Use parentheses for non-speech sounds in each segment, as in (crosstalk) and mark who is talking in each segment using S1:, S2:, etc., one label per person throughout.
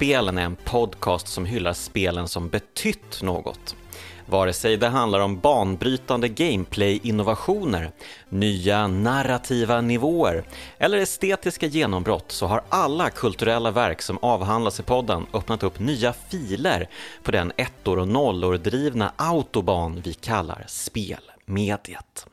S1: Spelen är en podcast som hyllar spelen som betytt något. Vare sig det handlar om banbrytande gameplay-innovationer, nya narrativa nivåer eller estetiska genombrott så har alla kulturella verk som avhandlas i podden öppnat upp nya filer på den ettor och nollor drivna autobahn vi kallar spelmediet.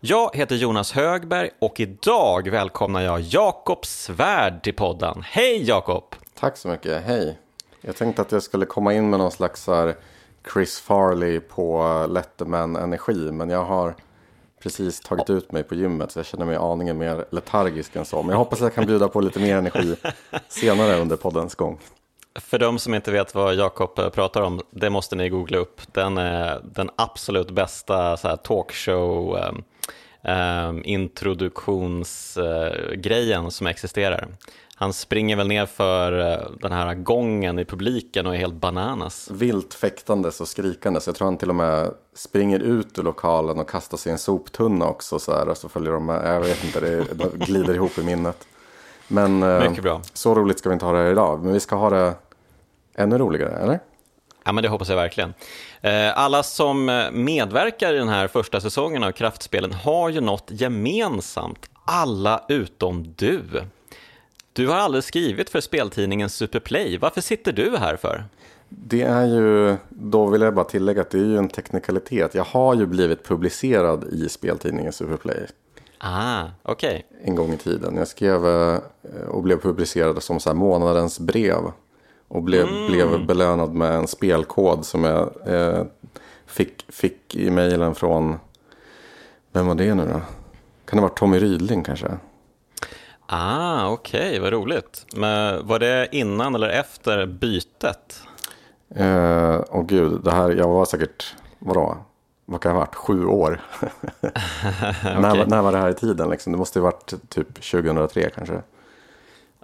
S1: Jag heter Jonas Högberg och idag välkomnar jag Jakob Svärd till podden. Hej Jakob!
S2: Tack så mycket, hej. Jag tänkte att jag skulle komma in med någon slags Chris Farley på Letterman energi. Men jag har precis tagit ut mig på gymmet så jag känner mig aningen mer letargisk än så. Men jag hoppas att jag kan bjuda på lite mer energi (laughs) senare under poddens gång.
S1: För de som inte vet vad Jakob pratar om, det måste ni googla upp. Den är den absolut bästa så här, talkshow um, um, introduktionsgrejen uh, som existerar. Han springer väl ner för uh, den här gången i publiken och är helt bananas.
S2: Vilt fäktandes och skrikandes. Jag tror han till och med springer ut ur lokalen och kastar sig i en soptunna också. Så här, och så följer de med. Jag vet inte, det, glider ihop i minnet. Men
S1: bra.
S2: så roligt ska vi inte ha det här idag. Men vi ska ha det ännu roligare, eller?
S1: Ja, men det hoppas jag verkligen. Alla som medverkar i den här första säsongen av Kraftspelen har ju något gemensamt. Alla utom du. Du har aldrig skrivit för speltidningen Superplay. Varför sitter du här för?
S2: Det är ju, då vill jag bara tillägga att det är ju en teknikalitet. Jag har ju blivit publicerad i speltidningen Superplay.
S1: Ah, okej. Okay.
S2: En gång i tiden. Jag skrev och blev publicerad som så månadens brev. Och blev, mm. blev belönad med en spelkod som jag eh, fick, fick i mejlen från, vem var det nu då? Kan det vara Tommy Rydling kanske?
S1: Ah, okej, okay, vad roligt. Men var det innan eller efter bytet?
S2: Eh, åh gud, det här, jag var säkert, vadå? Vad kan det ha varit? Sju år? okay. (laughs) när, när var det här i tiden? Liksom? Det måste ha varit typ 2003 kanske.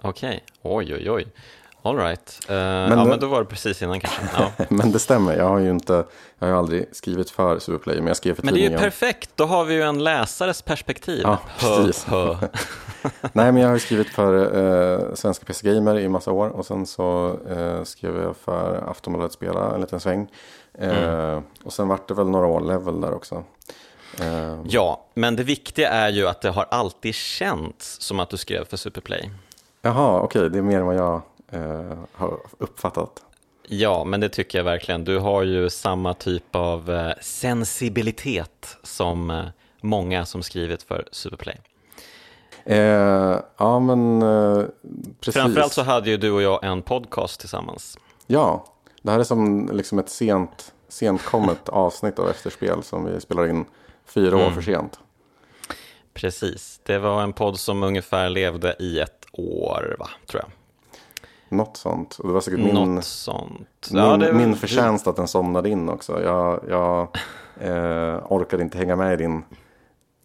S1: Okej, okay. oj oj oj. All right. Uh, men, ja, men då var det precis innan kanske. (laughs) Ja.
S2: men det stämmer, jag har ju inte, jag har aldrig skrivit för Superplay, men jag skrev för
S1: Men det är
S2: tidningen.
S1: ju perfekt, då har vi ju en läsares perspektiv.
S2: Ja, precis. Hö, hö. (laughs) Nej, men jag har ju skrivit för eh, Svenska PC Gamer i massa år och sen så eh, skrev jag för Aftonbladet Spela en liten sväng. Mm. Och sen vart det väl några år level där också.
S1: Ja, men det viktiga är ju att det har alltid känts som att du skrev för Superplay.
S2: Jaha, okej, okay, det är mer än vad jag eh, har uppfattat.
S1: Ja, men det tycker jag verkligen. Du har ju samma typ av eh, sensibilitet som eh, många som skrivit för Superplay.
S2: Eh, ja, men eh, precis.
S1: Framförallt så hade ju du och jag en podcast tillsammans.
S2: Ja, det här är som liksom ett sent, sent kommet (laughs) avsnitt av Efterspel som vi spelar in fyra mm. år för sent.
S1: Precis, det var en podd som ungefär levde i ett år, va, tror jag.
S2: Något sånt. Och det var säkert min,
S1: Något sånt.
S2: min, ja, det... min förtjänst att den somnade in också. Jag, jag (laughs) eh, orkade inte hänga med i din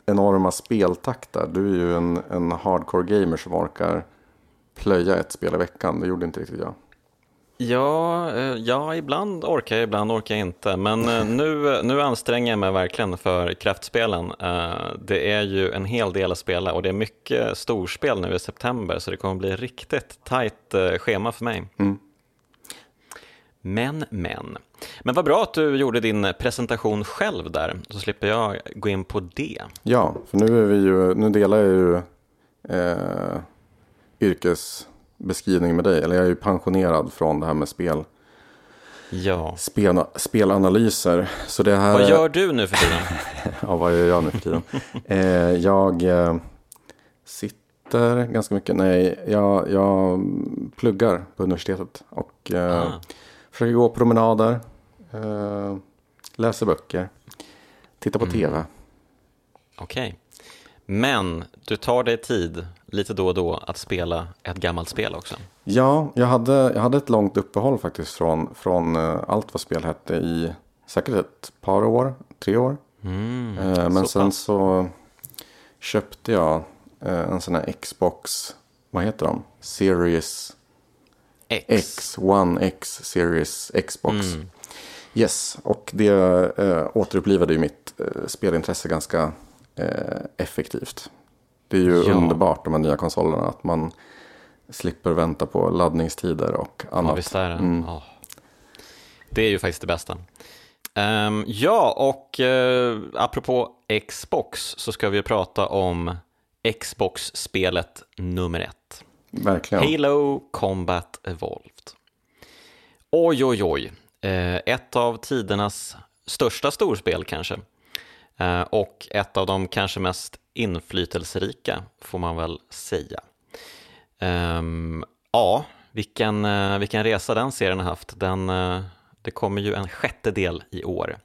S2: enorma speltakt där. Du är ju en, en hardcore gamer som orkar plöja ett spel i veckan. Det gjorde inte riktigt jag.
S1: Ja, eh, ja, ibland orkar jag, ibland orkar jag inte. Men eh, nu, nu anstränger jag mig verkligen för kraftspelen. Eh, det är ju en hel del att spela och det är mycket storspel nu i september så det kommer bli riktigt tajt schema för mig.
S2: Mm.
S1: Men, men. Men vad bra att du gjorde din presentation själv där, så slipper jag gå in på det.
S2: Ja, för nu, är vi ju, nu delar jag ju eh, yrkesbeskrivning med dig. Eller jag är ju pensionerad från det här med spel.
S1: Ja.
S2: Spel, spelanalyser. Så det här...
S1: Vad gör du nu för tiden? (laughs)
S2: ja, vad gör jag nu för tiden? eh, jag eh, sitter ganska mycket. Nej, jag, jag pluggar på universitetet. Och eh, ah. försöker gå promenader. Eh, läser böcker. Tittar på mm. tv.
S1: Okej. Okay. Men du tar dig tid lite då och då att spela ett gammalt spel också.
S2: Ja, jag hade, jag hade ett långt uppehåll faktiskt från, från uh, allt vad spel hette i säkert ett par år, tre år.
S1: Mm,
S2: uh, men så sen pass. så köpte jag uh, en sån här Xbox, vad heter de? Series
S1: X.
S2: X, One X, Series Xbox. Mm. Yes, och det äh, återupplivade ju mitt äh, spelintresse ganska äh, effektivt. Det är ju ja. underbart de här nya konsolerna. Att man slipper vänta på laddningstider och annat.
S1: Ja, visst är det. Mm. Oh. Det är ju faktiskt det bästa. Um, ja, och uh, apropå Xbox så ska vi prata om Xbox-spelet nummer ett.
S2: Verkligen.
S1: Halo Combat Evolved. Oj, oj, oj. Uh, ett av tidernas största storspel kanske. Uh, och ett av de kanske mest inflytelserika, får man väl säga. Um, ja, vilken, vilken resa den serien har haft. Den det kommer ju en sjätte del i år.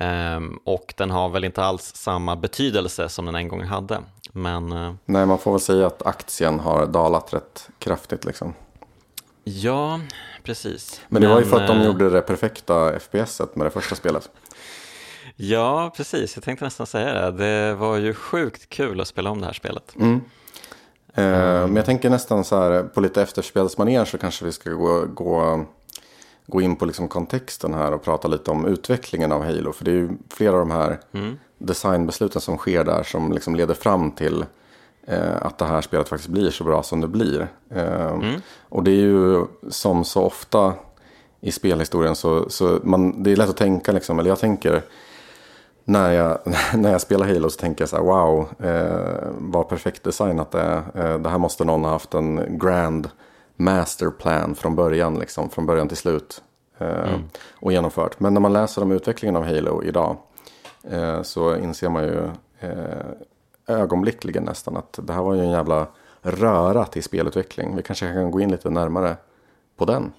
S1: Um, och den har väl inte alls samma betydelse som den en gång hade. Men, uh,
S2: Nej, man får väl säga att aktien har dalat rätt kraftigt. Liksom.
S1: Ja, precis.
S2: Men det Men, var ju för att de gjorde det perfekta FPSet med det första spelet.
S1: Ja, precis. Jag tänkte nästan säga det. Det var ju sjukt kul att spela om det här spelet.
S2: Mm. Uh, men jag tänker nästan så här på lite efterspelsmanér så kanske vi ska gå, gå gå in på liksom kontexten här och prata lite om utvecklingen av Halo. För det är ju flera av de här mm. designbesluten som sker där som liksom leder fram till eh, att det här spelet faktiskt blir så bra som det blir. Eh, mm. Och det är ju som så ofta i spelhistorien så, så man, det är lätt att tänka, liksom, eller jag tänker när jag, (laughs) när jag spelar Halo så tänker jag så här, wow, eh, vad perfekt designat det är. Eh, det här måste någon ha haft en grand masterplan från början, liksom, från början till slut. Eh, mm. Och genomfört. Men när man läser om utvecklingen av Halo idag eh, så inser man ju eh, ögonblickligen nästan att det här var ju en jävla röra till spelutveckling. Vi kanske kan gå in lite närmare på den.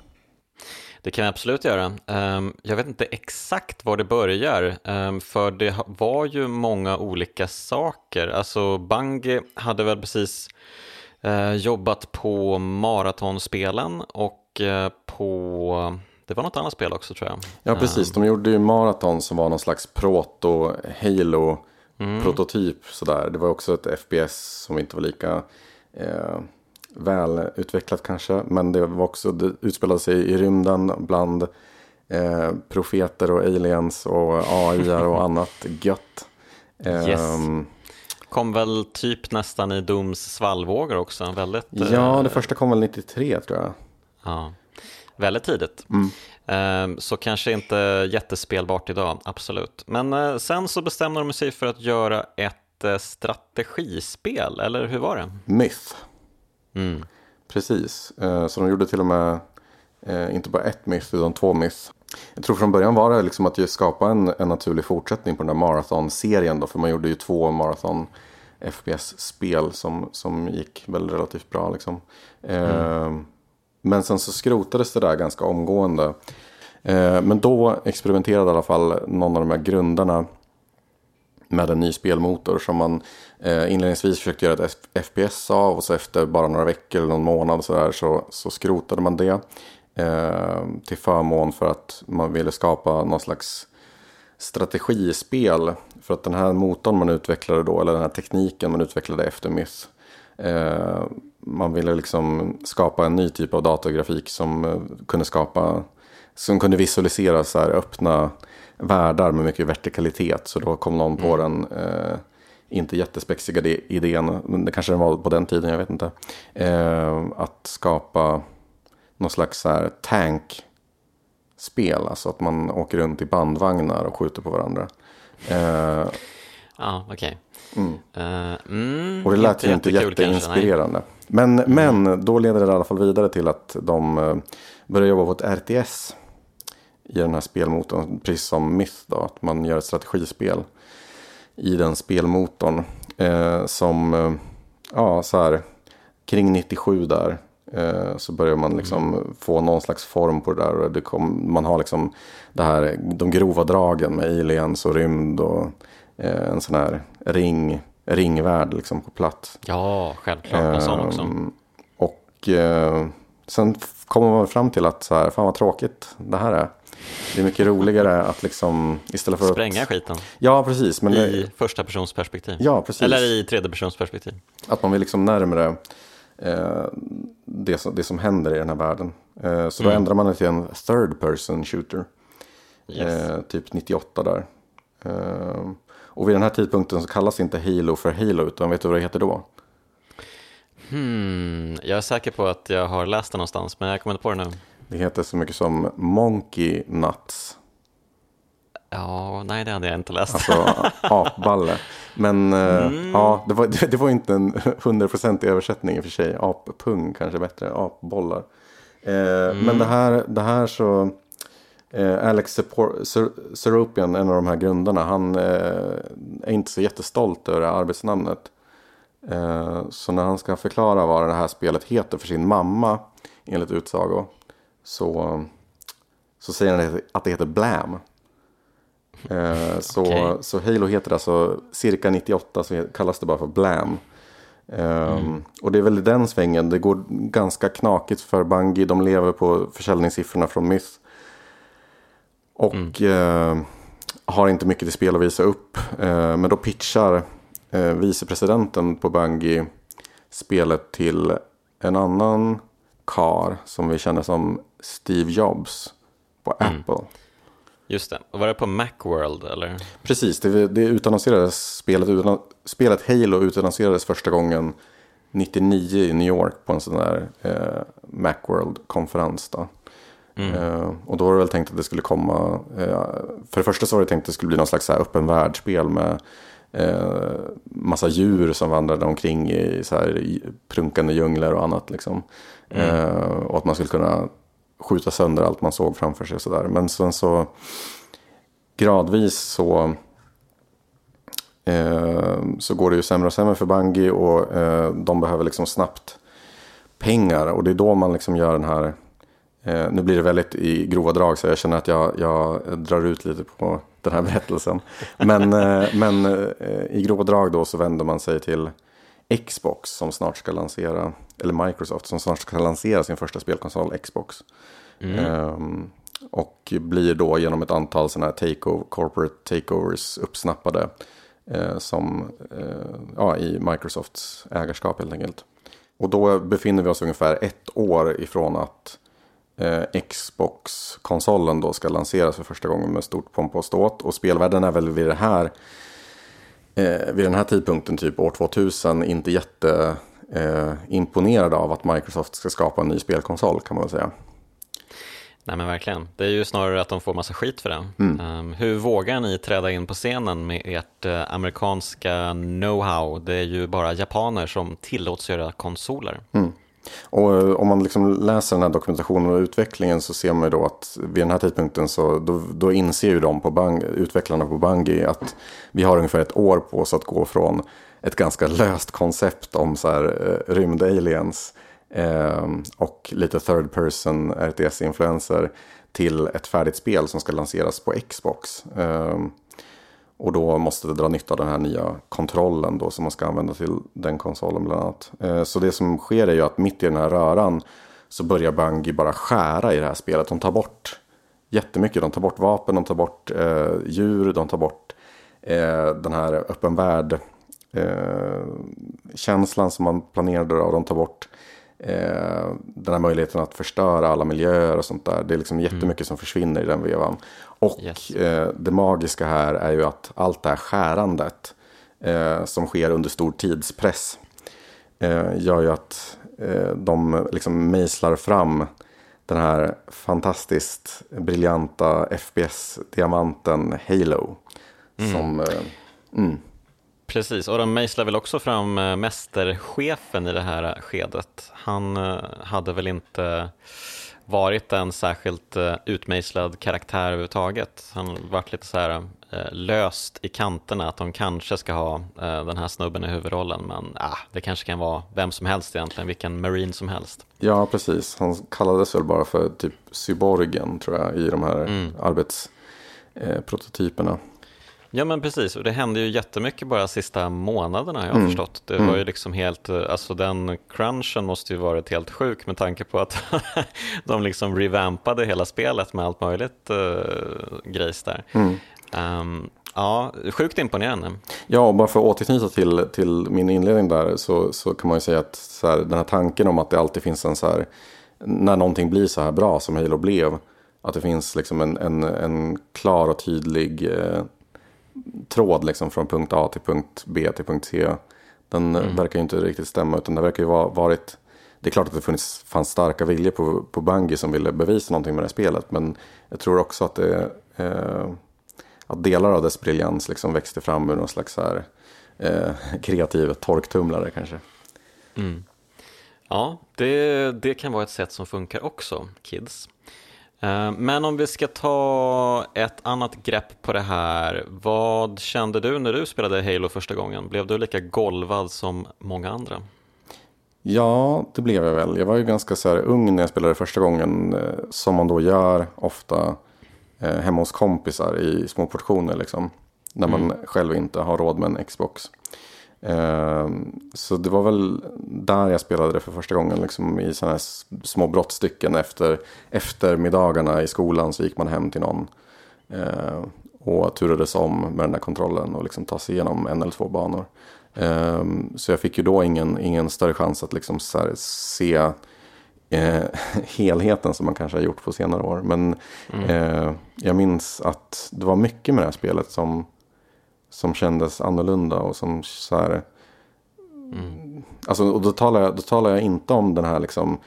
S1: Det kan vi absolut göra. Ehm, jag vet inte exakt var det börjar, ehm, för det var ju många olika saker. Alltså Bungie hade väl precis eh, jobbat på maratonspelen och eh, på det var något annat spel också tror jag.
S2: Ja, precis. De gjorde ju Marathon som var någon slags proto-Halo-prototyp. Mm. Sådär. Det var också ett FPS som inte var lika eh, välutvecklat kanske. Men det var också, det utspelade sig i rymden bland eh, profeter och aliens och AI och (laughs) annat gött.
S1: Eh, yes. Ehm, Kom väl typ nästan i Dooms svallvågor också. Väldigt,
S2: ja, det eh, första kom väl 93 tror jag.
S1: Ja, väldigt tidigt. Mm. Ehm, så kanske inte jättespelbart idag, absolut. Men eh, sen så bestämde de sig för att göra ett eh, strategispel, eller hur var det?
S2: Myth. Mm. Precis, så de gjorde till och med inte bara ett myth utan två myth. Jag tror från början var det liksom att skapa en, en naturlig fortsättning på den där marathon-serien då. För man gjorde ju två marathon FPS-spel som, som gick väl relativt bra liksom. Mm. Eh, men sen så skrotades det där ganska omgående. Eh, men då experimenterade i alla fall någon av de här grundarna med en ny spelmotor som man eh, inledningsvis försökte göra ett FPS av och så efter bara några veckor eller någon månad så, där, så, så skrotade man det. Eh, till förmån för att man ville skapa någon slags strategispel. För att den här motorn man utvecklade då, eller den här tekniken man utvecklade efter Myth. Eh, man ville liksom skapa en ny typ av datorgrafik som eh, kunde skapa, som kunde visualisera så här öppna världar med mycket vertikalitet. Så då kom någon på mm. den, eh, inte jättespexiga idén, men det kanske den var på den tiden, jag vet inte. Eh, att skapa någon slags så här tankspel. Alltså att man åker runt i bandvagnar och skjuter på varandra.
S1: Eh, ja, okej. Okay. Mm.
S2: Uh, mm, och det lät ju inte jätteinspirerande. Men, mm. men då leder det i alla fall vidare till att de uh, börjar jobba på ett RTS. I den här spelmotorn. Precis som Myth då. Att man gör ett strategispel. I den spelmotorn. Uh, som, ja så här. Kring 97 där. Eh, så börjar man liksom mm. få någon slags form på det där. Och det kom, man har liksom det här, de grova dragen med aliens och rymd och eh, en sån här ring, ringvärld liksom på plats.
S1: Ja, självklart. En sån också. Ehm,
S2: och eh, sen kommer man fram till att så här, fan vad tråkigt det här är. Det är mycket roligare att liksom istället för
S1: Spränga
S2: att...
S1: skiten.
S2: Ja, precis.
S1: Men I det... första persons perspektiv.
S2: Ja, precis.
S1: Eller i tredje persons perspektiv.
S2: Att man vill liksom närmare eh, det, som, det som händer i den här världen. Eh, så då mm. ändrar man det till en third person shooter. Yes. Eh, typ 98 där. och vid den här tidpunkten så kallas inte Halo för Halo utan vet du vad det heter då?
S1: Hmm, jag är säker på att jag har läst det någonstans, men jag kommer inte på det nu.
S2: Det heter så mycket som Monkey Nuts.
S1: Ja, nej det hade jag inte läst.
S2: Alltså (laughs) apballe. Men eh,
S1: Mm.
S2: ja, det var, (laughs) det, var inte en hundraprocentig översättning i och för sig. Appung kanske bättre, apbollar. Eh,
S1: Mm.
S2: Men det här, det här så, eh, Alex Seropian, en av de här grundarna, han eh, är inte så jättestolt över det här arbetsnamnet. Eh, så när han ska förklara vad det här spelet heter för sin mamma, enligt utsago, så, så säger han att det heter Blam. Eh, så,
S1: Okej.
S2: så Halo heter alltså cirka 98 så kallas det bara för Blam. Ehm, Och det är väl i den svängen. Det går ganska knakigt för Bungie. De lever på försäljningssiffrorna från Myth. Och eh, har inte mycket till spel att visa upp. Eh, men då pitchar eh, vicepresidenten på Bungie spelet till en annan kar som vi känner som Steve Jobs på Apple.
S1: Just det. Och var det på Macworld eller?
S2: Precis, det, det utannonserades, spelet, utan, spelet Halo utannonserades första gången 99 i New York på en sån där eh, Macworld-konferens. Då. Eh, och då var det väl tänkt att det skulle komma, eh, för det första så var det tänkt att det skulle bli någon slags så här öppen världsspel med eh, massa djur som vandrade omkring i så här prunkande djungler och annat. Liksom. Eh, och att man skulle kunna skjuta sönder allt man såg framför sig och sådär. Men sen så gradvis så, eh, så går det ju sämre och sämre för Bungie och eh, de behöver liksom snabbt pengar. Och det är då man liksom gör den här, eh, nu blir det väldigt i grova drag så jag känner att jag, jag drar ut lite på den här (laughs) berättelsen. Men, eh, men eh, i grova drag då så vänder man sig till Xbox som snart ska lansera, eller Microsoft som snart ska lansera sin första spelkonsol Xbox. Ehm, och blir då genom ett antal sådana här takeover, corporate takeovers uppsnappade eh, som, eh, ja, i Microsofts ägarskap helt enkelt. Och då befinner vi oss ungefär ett år ifrån att eh, Xbox-konsolen då ska lanseras för första gången med stort pomp och ståt. Och spelvärlden är väl vid det här eh, vid den här tidpunkten, typ år 2000, inte jätte eh, imponerad av att Microsoft ska skapa en ny spelkonsol kan man väl säga.
S1: Nej men verkligen. Det är ju snarare att de får massa skit för det.
S2: Mm.
S1: Ehm, hur vågar ni träda in på scenen med ert eh, amerikanska know-how? Det är ju bara japaner som tillåts göra konsoler.
S2: Och eh, om man liksom läser den här dokumentationen och utvecklingen så ser man ju då att vid den här tidpunkten så då, då inser ju de på Bang, utvecklarna på Bungie att vi har ungefär ett år på oss att gå från ett ganska löst koncept om så här eh, rymdaliens eh, och lite third person RTS-influenser till ett färdigt spel som ska lanseras på Xbox. Eh, och då måste det dra nytta av den här nya kontrollen då som man ska använda till den konsolen bland annat. Eh, Så det som sker är ju att mitt i den här röran så börjar Bungie bara skära i det här spelet. De tar bort jättemycket. De tar bort vapen, de tar bort eh, djur, de tar bort eh, den här öppen värld eh, känslan som man planerade och de tar bort eh, den här möjligheten att förstöra alla miljöer och sånt där. Det är liksom jättemycket som försvinner i den vevan. Och
S1: Yes.
S2: eh, det magiska här är ju att allt det här skärandet eh, som sker under stor tidspress eh, gör ju att eh, de liksom mejslar fram den här fantastiskt briljanta FPS-diamanten Halo. Som, eh, mm,
S1: Precis, och de mejslar väl också fram eh, mästerchefen i det här skedet. Han eh, hade väl inte varit en särskilt eh, utmejslad karaktär överhuvudtaget. Han varit lite så här eh, löst i kanterna att de kanske ska ha eh, den här snubben i huvudrollen men ah, det kanske kan vara vem som helst egentligen, vilken marine som helst.
S2: ja, precis. Han kallades väl bara för typ cyborgen tror jag i de här arbetsprototyperna.
S1: Ja men precis, och det hände ju jättemycket bara sista månaderna har jag förstått. Det var ju liksom helt, eh, alltså den crunchen måste ju varit helt sjuk med tanke på att (laughs) de liksom revampade hela spelet med allt möjligt uh, grejs där. Ehm, ja, sjukt imponerande.
S2: Ja, och bara för att återknyta till, till min inledning där så, så kan man ju säga att här, den här tanken om att det alltid finns en så här, när någonting blir så här bra som Halo blev, att det finns liksom en, en, en klar och tydlig eh, tråd liksom från punkt A till punkt B till punkt C. Den mm. verkar ju inte riktigt stämma utan det verkar ju ha varit det är klart att det funnits, fanns starka viljor på, på Bungie som ville bevisa någonting med det här spelet. Men jag tror också att, det, eh, att delar av dess briljans liksom växte fram ur någon slags här, eh, kreativ torktumlare kanske.
S1: Mm. Ja, det, det kan vara ett sätt som funkar också, Kids. Eh, men om vi ska ta ett annat grepp på det här. Vad kände du när du spelade Halo första gången? Blev du lika golvad som många andra?
S2: Ja, det blev jag väl. Jag var ju ganska så ung när jag spelade första gången. Eh, som man då gör ofta eh, hemma hos kompisar i små portioner. Liksom, när man mm. själv inte har råd med en Xbox. Ehm, så det var väl där jag spelade det för första gången. Liksom I sådana här små brottstycken efter eftermiddagarna i skolan så gick man hem till någon. Eh, och turades om med den där kontrollen och liksom ta sig igenom en eller två banor. Ehm, så jag fick ju då ingen, ingen större chans att liksom se eh, (laughs) helheten som man kanske har gjort på senare år. Men mm. eh, jag minns att det var mycket med det här spelet som, som kändes annorlunda och som så här... Mm. Alltså, och då talar, jag, då talar jag inte om den här liksom,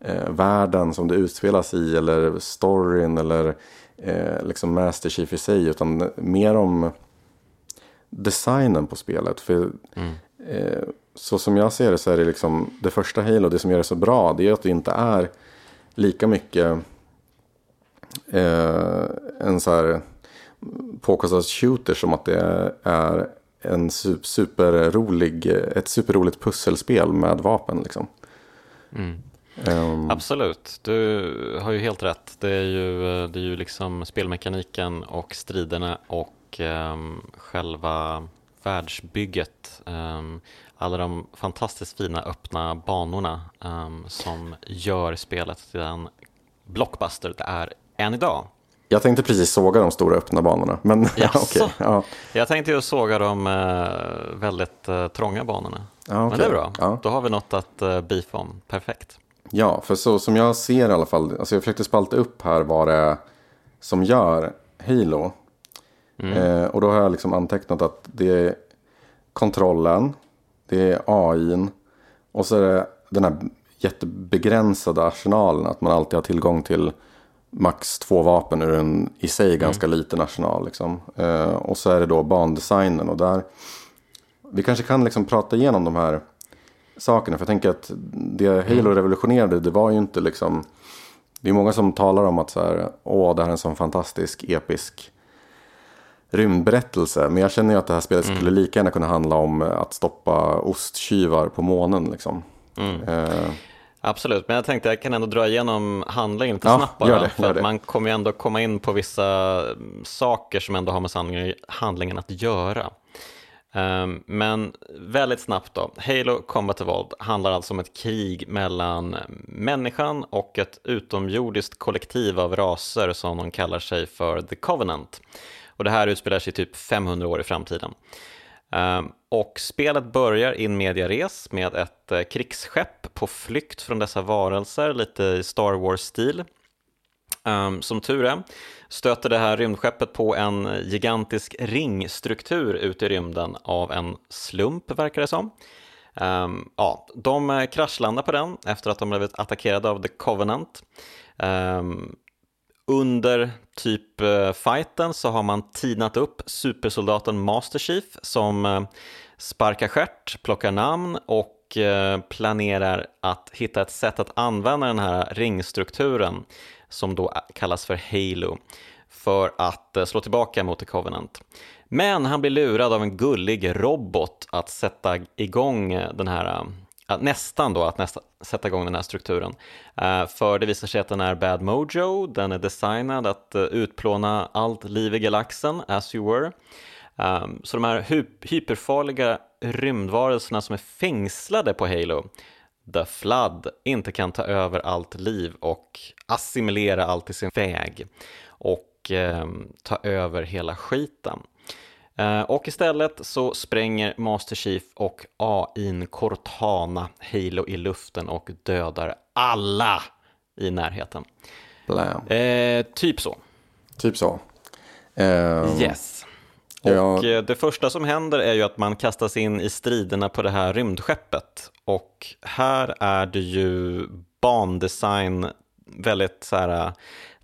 S2: eh, världen som det utspelas i eller storyn eller eh, liksom Master Chief i sig. Utan mer om designen på spelet. För mm. eh, så som jag ser det så är det liksom det första Halo, det som gör det så bra, det är att det inte är lika mycket eh, en så här påkostad shooter som att det är en superrolig, ett superroligt pusselspel med vapen liksom.
S1: Mm. Um, Absolut, du har ju helt rätt. Det är ju, det är ju liksom spelmekaniken och striderna och um, själva världsbygget. Um, alla de fantastiskt fina öppna banorna som gör spelet till den blockbuster det är än idag.
S2: Jag tänkte precis såga de stora öppna banorna. Men, (laughs) okay, ja.
S1: Jag tänkte ju såga de uh, väldigt uh, trånga banorna. Ja, okay. Men det är bra, ja. då har vi något att uh, beefa om. Perfekt.
S2: Ja, för så som jag ser i alla fall, alltså jag försökte spalta upp här vad det är som gör Halo. Mm. Eh, och då har jag liksom antecknat att det är kontrollen, det är AI och så är det den här jättebegränsade arsenalen. Att man alltid har tillgång till max två vapen ur en i sig mm. ganska liten arsenal. Liksom. Eh, och så är det då bandesignen och där vi kanske kan liksom prata igenom de här sakerna. För jag tänker att det Halo mm. revolutionerade det var ju inte liksom det är många som talar om att så här, åh, det här är en sån fantastisk episk rymdberättelse. Men jag känner ju att det här spelet mm. skulle lika gärna kunna handla om att stoppa osttjuvar på månen. Liksom. Mm.
S1: Eh. Absolut, men jag tänkte jag kan ändå dra igenom handlingen lite ja, snabbt bara. Det, för att man kommer ju ändå komma in på vissa saker som ändå har med handlingen att göra. Um, men väldigt snabbt då, Halo Combat Evolved handlar alltså om ett krig mellan människan och ett utomjordiskt kollektiv av raser som de kallar sig för The Covenant. Och det här utspelar sig typ 500 år i framtiden. Ehm, och spelet börjar in media res med ett eh, krigsskepp på flykt från dessa varelser, lite i Star Wars-stil. Ehm, som tur är stöter det här rymdskeppet på en gigantisk ringstruktur ute i rymden av en slump, verkar det som. Um, ja, de eh, kraschlandar på den efter att de blivit attackerade av The Covenant. Um, under typ eh, fighten så har man tinat upp supersoldaten Master Chief som eh, sparkar stjärt, plockar namn och eh, planerar att hitta ett sätt att använda den här ringstrukturen som då kallas för Halo för att eh, slå tillbaka mot The Covenant. Men han blir lurad av en gullig robot att sätta igång eh, den här eh, nästan då att nästa, sätta igång den här strukturen. Uh, för det visar sig att den är bad mojo, den är designad att uh, utplåna allt liv i galaxen, as you were. Um, så de här hy hyperfarliga rymdvarelserna som är fängslade på Halo, The Flood, inte kan ta över allt liv och assimilera allt i sin väg och um, ta över hela skiten. Eh, och istället så spränger Master Chief och AIn Cortana Halo i luften och dödar alla i närheten. Eh, typ så.
S2: Typ så.
S1: Uh, yes. Och ja. det första som händer är ju att man kastas in i striderna på det här rymdskeppet. Och här är det ju bandesign, väldigt så här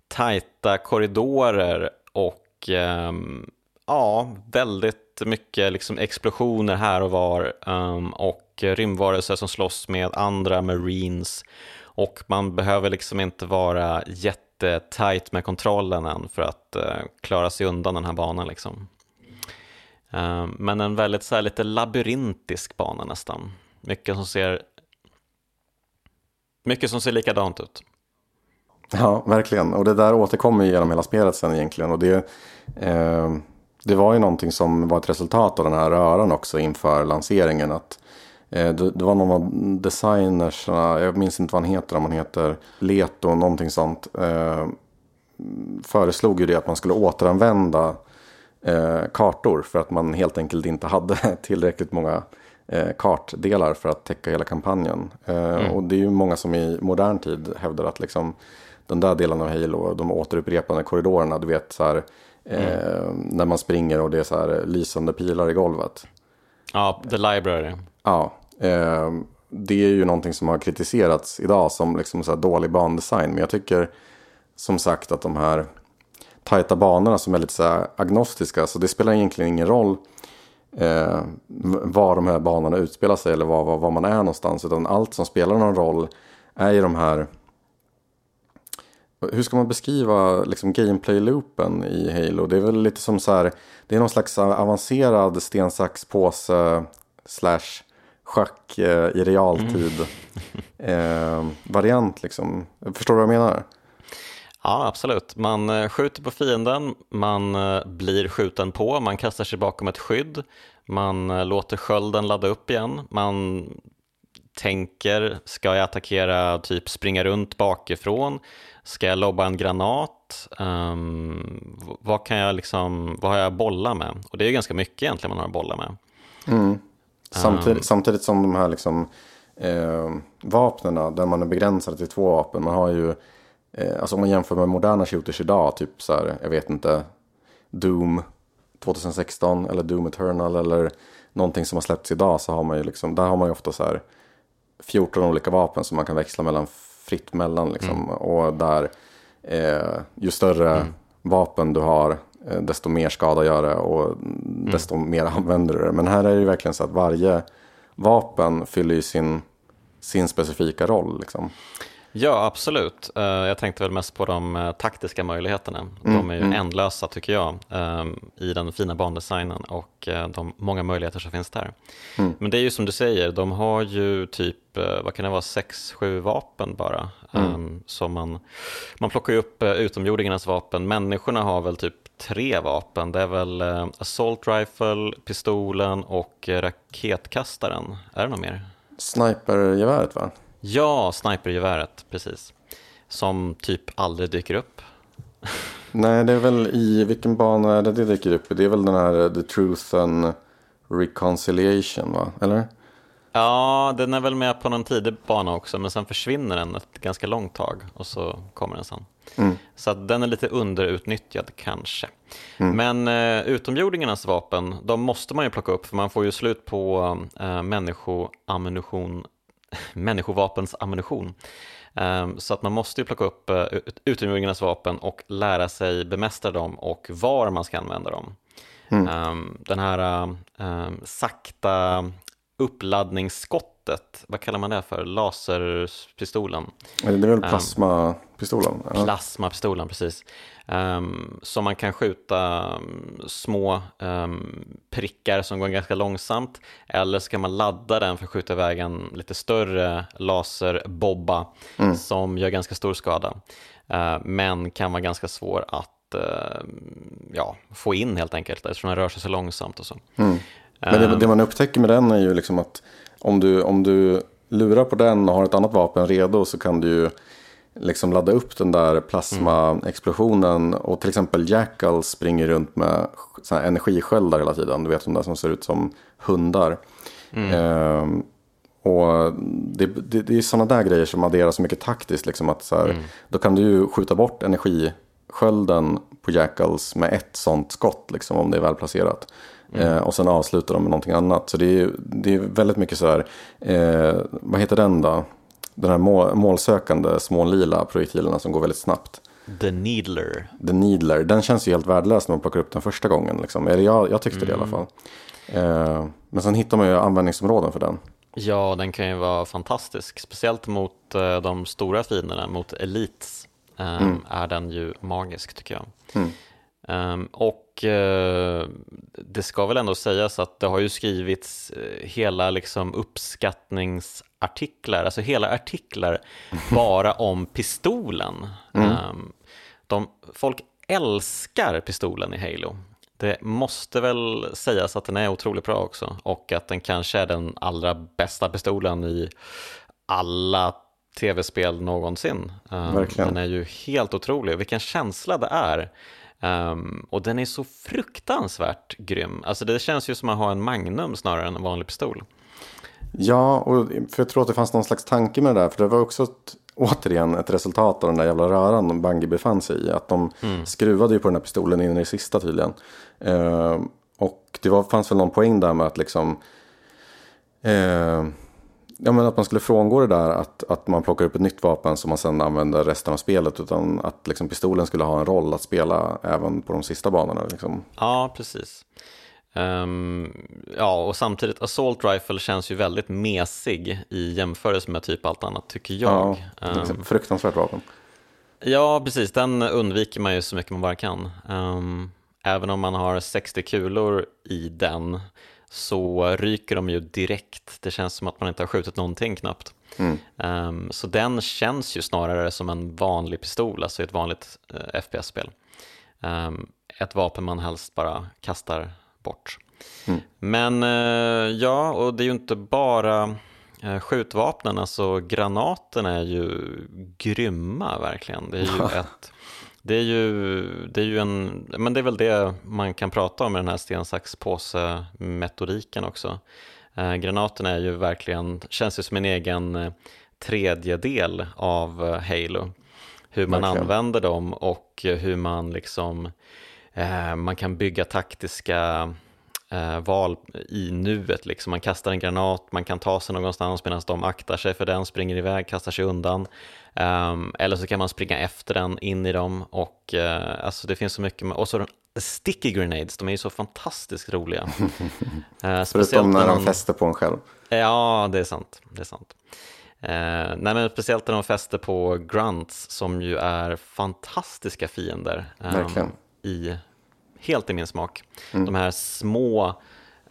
S1: tajta korridorer och um, ja, väldigt mycket liksom explosioner här och var um, och rymdvarelser som slåss med andra marines och man behöver liksom inte vara jättetajt med kontrollen än för att uh, klara sig undan den här banan liksom. Uh, men en väldigt så här, lite labyrintisk bana nästan. Mycket som ser mycket som ser likadant ut.
S2: Ja, verkligen. Och det där återkommer genom hela spelet sen egentligen. Och det, eh, det var ju någonting som var ett resultat av den här röran också inför lanseringen. Att eh, det, var någon av designerserna, jag minns inte vad han heter, om han heter Leto, någonting sånt. Eh, föreslog ju det att man skulle återanvända eh, kartor för att man helt enkelt inte hade (laughs) tillräckligt många eh, kartdelar för att täcka hela kampanjen. Mm. Och det är ju många som i modern tid hävdar att liksom, den där delen av Halo, de återupprepande korridorerna, du vet så här, mm. när man springer och det är så här lysande pilar i golvet.
S1: Ja, The Library.
S2: Ja, eh, det är ju någonting som har kritiserats idag som liksom så dålig bandesign. Men jag tycker som sagt att de här tajta banorna som är lite så agnostiska, så det spelar egentligen ingen roll eh, var de här banorna utspelar sig eller var, var, var, man är någonstans. Utan allt som spelar någon roll är ju de här... Hur ska man beskriva liksom, gameplay-loopen i Halo? Det är väl lite som så här, det är någon slags avancerad sten, sax, påse slash schack eh, i realtid mm. (laughs) eh, variant liksom. Förstår du vad jag menar?
S1: Ja, absolut. Man eh, skjuter på fienden, man blir skjuten på, man kastar sig bakom ett skydd, man låter skölden ladda upp igen, man tänker, ska jag attackera, typ springa runt bakifrån? Ska jag lobba en granat? Um, vad, kan jag liksom, vad har jag att bolla med? Och det är ganska mycket egentligen man har att bolla med.
S2: Mm. Samtidigt, um, samtidigt, som de här liksom, eh, vapnen, där man är begränsad till två vapen, man har ju Eh, alltså om man jämför med moderna shooters idag, typ så här, jag vet inte, Doom 2016 eller Doom Eternal eller någonting som har släppts idag så har man ju liksom, där har man ju ofta så här 14 olika vapen som man kan växla mellan fritt mellan liksom. Mm. Och där eh, ju större mm. vapen du har eh, desto mer skada gör det och mm. desto mer (laughs) använder du det. Men här är det verkligen så att varje vapen fyller ju sin, sin specifika roll liksom.
S1: Ja, absolut. Eh, jag tänkte väl mest på de eh, taktiska möjligheterna. Mm, de är ju mm. ändlösa tycker jag ehm, i den fina bandesignen och eh, de många möjligheter som finns där. Mm. Men det är ju som du säger, de har ju typ, vad kan det vara, sex, sju vapen bara. Mm. Ehm, så man, man plockar ju upp utomjordingarnas vapen. Människorna har väl typ tre vapen. Det är väl assault rifle, pistolen och raketkastaren. Är det något mer?
S2: Snipergeväret va?
S1: Ja, snipergeväret, precis. Som typ aldrig dyker upp. (laughs)
S2: Nej, det är väl i vilken bana är det det dyker upp Det är väl den här The Truth and Reconciliation, va? Eller?
S1: Ja, den är väl med på någon tidig bana också, men sen försvinner den ett ganska långt tag och så kommer den sen. Mm. Så den är lite underutnyttjad kanske. Mm. Men eh, utomjordingarnas vapen, de måste man ju plocka upp för man får ju slut på eh, människoammunition människovapens ammunition. Ehm, så att man måste ju plocka upp eh, utomjordingarnas vapen och lära sig bemästra dem och var man ska använda dem. Mm. Ehm, den här um, sakta uppladdningsskottet, vad kallar man det för? Laserpistolen?
S2: Det är väl plasmapistolen?
S1: Um, plasmapistolen, precis. Um, så man kan skjuta um, små um, prickar som går ganska långsamt eller ska man ladda den för att skjuta iväg en lite större laserbobba mm. som gör ganska stor skada uh, men kan vara ganska svår att uh, ja, få in helt enkelt eftersom den rör sig så långsamt och så. Mm.
S2: Men det, det, man upptäcker med den är ju liksom att om du, om du lurar på den och har ett annat vapen redo så kan du ju liksom ladda upp den där plasmaexplosionen. Och till exempel Jackal springer runt med energisköldar hela tiden. Du vet de där som ser ut som hundar. Mm. Ehm, och det, det, det är sådana där grejer som adderar så mycket taktiskt. Liksom att så här, mm. Då kan du ju skjuta bort energi skölden på Jackals med ett sånt skott, liksom, om det är välplacerat. Mm. Eh, och sen avslutar de med någonting annat. Så det är, det är väldigt mycket så här, eh, vad heter den då? Den här mål, målsökande smålila projektilerna som går väldigt snabbt.
S1: The Needler.
S2: The Needler, den känns ju helt värdelös när man plockar upp den första gången. Liksom. Eller jag, jag tyckte mm. det i alla mm. fall. Eh, men sen hittar man ju användningsområden för den.
S1: Ja, den kan ju vara fantastisk. Speciellt mot eh, de stora fienderna, mot Elites. Eh, mm. Är den ju magisk tycker jag. Mm. Um, och uh, det ska väl ändå sägas att det har ju skrivits uh, hela liksom uppskattningsartiklar, alltså hela artiklar (laughs) bara om pistolen. Mm. Um, de, folk älskar pistolen i Halo. Det måste väl sägas att den är otroligt bra också och att den kanske är den allra bästa pistolen i alla tv-spel någonsin. Um, den är ju helt otrolig, vilken känsla det är Um, och den är så fruktansvärt grym. Alltså det känns ju som att ha en Magnum snarare än en vanlig pistol.
S2: Ja, och för jag tror att det fanns någon slags tanke med det där. För det var också ett, återigen ett resultat av den där jävla röran Bungie befann sig i. Att de mm. skruvade ju på den här pistolen in i det sista tydligen. Uh, och det var, fanns väl någon poäng där med att liksom... Uh, Ja, men att man skulle frångå det där att, att man plockar upp ett nytt vapen som man sedan använder resten av spelet. Utan att liksom pistolen skulle ha en roll att spela även på de sista banorna. Liksom.
S1: Ja, precis. Um, ja, och samtidigt Assault Rifle känns ju väldigt mesig i jämförelse med typ allt annat tycker jag.
S2: Ja, um, fruktansvärt vapen.
S1: Ja, precis. Den undviker man ju så mycket man bara kan. Um, även om man har 60 kulor i den så ryker de ju direkt. Det känns som att man inte har skjutit någonting knappt. Mm. Um, så den känns ju snarare som en vanlig pistol, alltså ett vanligt uh, eh, FPS-spel. Um, ehm, ett vapen man helst bara kastar bort. Mm. Men uh, ja, och det är ju inte bara uh, skjutvapnen, alltså granaterna är ju grymma verkligen. Det är ju (laughs) ett det är ju, det är ju en, men det är väl det man kan prata om med den här sten, sax, påse metodiken också. Eh, granaterna är ju verkligen, känns ju som en egen eh, tredjedel av eh, Halo. Hur man verkligen. använder dem och hur man liksom, eh, man kan bygga taktiska eh, val i nuet. Liksom. Man kastar en granat, man kan ta sig någonstans medan de aktar sig för den, springer iväg, kastar sig undan. Um, eller så kan man springa efter den, in i dem och uh, alltså det finns så mycket. Med, och så sticky grenades, de är ju så fantastiskt roliga.
S2: uh, (laughs) Förutom när de fäster på en själv.
S1: Ja, det är sant. Det är sant. Uh, nej, men speciellt när de fäster på grunts som ju är fantastiska fiender. Um, i, helt i min smak. Mm. De här små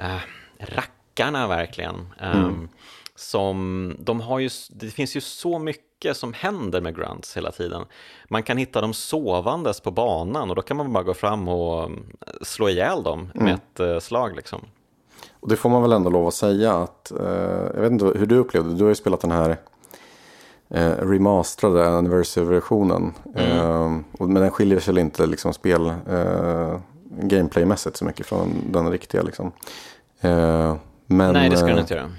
S1: uh, rackarna verkligen. Um, mm. Som, de har ju, det finns ju så mycket som händer med grunts hela tiden. Man kan hitta dem sovandes på banan och då kan man bara gå fram och mm, slå ihjäl dem med mm. ett uh, slag. Liksom.
S2: Och det får man väl ändå lov att säga att, uh, jag vet inte hur du upplevde du har ju spelat den här uh, remasterade anniversary-versionen. Mm. men den skiljer sig inte liksom spel gameplaymässigt så mycket från den riktiga. Liksom.
S1: men, Nej, det ska den inte göra.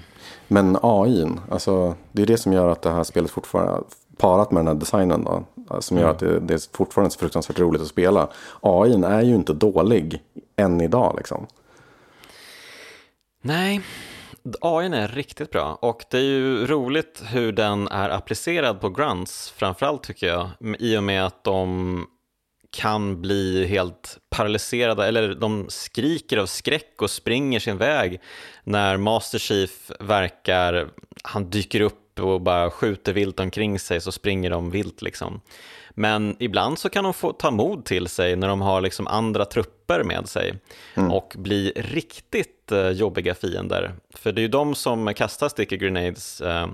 S2: Men AI, alltså, det är det som gör att det här spelet fortfarande, parat med den här designen då, som gör mm. att det, det är fortfarande så fruktansvärt roligt att spela. AI är ju inte dålig än idag liksom.
S1: Nej, AI är riktigt bra och det är ju roligt hur den är applicerad på grunts framförallt tycker jag i och med att de kan bli helt paralyserade eller de skriker av skräck och springer sin väg när Master Chief verkar, han dyker upp och bara skjuter vilt omkring sig så springer de vilt liksom. Men ibland så kan de få ta mod till sig när de har liksom andra trupper med sig mm. och bli riktigt eh, jobbiga fiender. För det är ju de som kastar sticky grenades eh,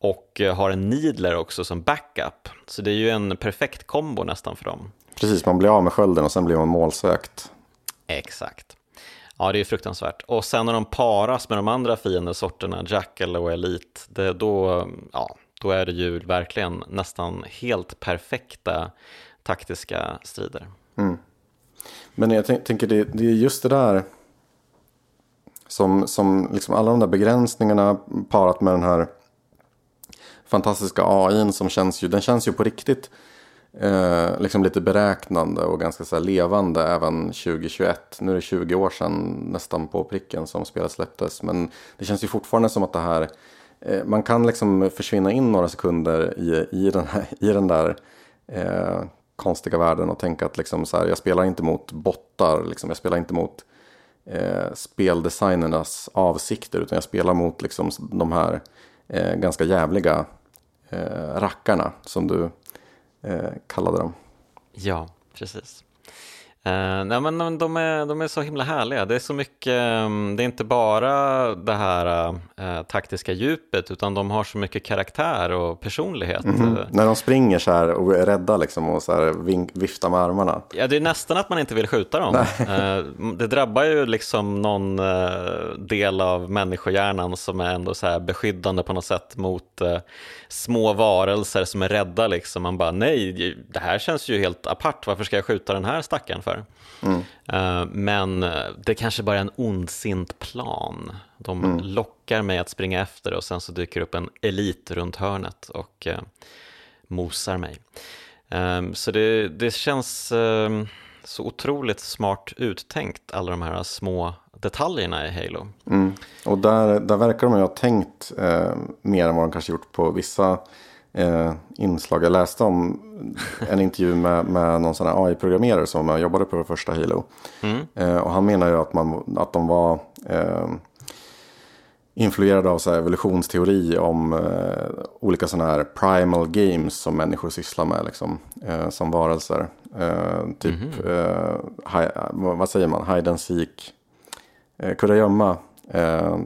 S1: och har en needler också som backup. Så det är ju en perfekt kombo nästan för dem.
S2: Precis, man blir av med skölden och sen blir man målsökt.
S1: Exakt. Ja, det är fruktansvärt. Och sen när de paras med de andra fiendesorterna, Jackal och Elite, det, då, ja, då är det ju verkligen nästan helt perfekta taktiska strider. Mm.
S2: Men jag tänker, det, det är just det där som, som liksom alla de där begränsningarna parat med den här fantastiska AI som känns ju, den känns ju på riktigt eh, liksom lite beräknande och ganska så levande även 2021. Nu är det 20 år sedan nästan på pricken som spelet släpptes. Men det känns ju fortfarande som att det här eh, man kan liksom försvinna in några sekunder i, i, den, här, i den där eh, konstiga världen och tänka att liksom så här, jag spelar inte mot bottar, liksom, jag spelar inte mot eh, speldesignernas avsikter utan jag spelar mot liksom, de här eh, ganska jävliga eh, rackarna som du eh, kallade dem.
S1: Ja, precis. Uh, nej men de är, de är så himla härliga. Det är så mycket, um, det är inte bara det här uh, taktiska djupet utan de har så mycket karaktär och personlighet. Mm -hmm.
S2: När de springer så här och är rädda liksom och så här viftar med armarna.
S1: Ja, det är nästan att man inte vill skjuta dem. uh, det drabbar ju liksom någon del av människohjärnan som är ändå så här beskyddande på något sätt mot små varelser som är rädda liksom. Man bara nej, det här känns ju helt apart. Varför ska jag skjuta den här stackaren för? Mm. Uh, men det kanske bara är en ondsint plan. De mm. lockar mig att springa efter och sen så dyker upp en elit runt hörnet och uh, mosar mig. Um, så det, det känns uh, så otroligt smart uttänkt, alla de här små detaljerna i Halo.
S2: Mm. Och där, där verkar de ju ha tänkt eh, mer än vad de kanske gjort på vissa eh, inslag. Jag läste om en intervju med, med någon sån här AI-programmerare som jobbade på det första Halo. Mm. Eh, och han menar ju att, man, att de var eh, influerade av så evolutionsteori om eh, olika sådana här primal games som människor sysslar med liksom, eh, som varelser. Eh, typ, mm. hi, vad säger man, hide and seek, eh, kurragömma. Eh,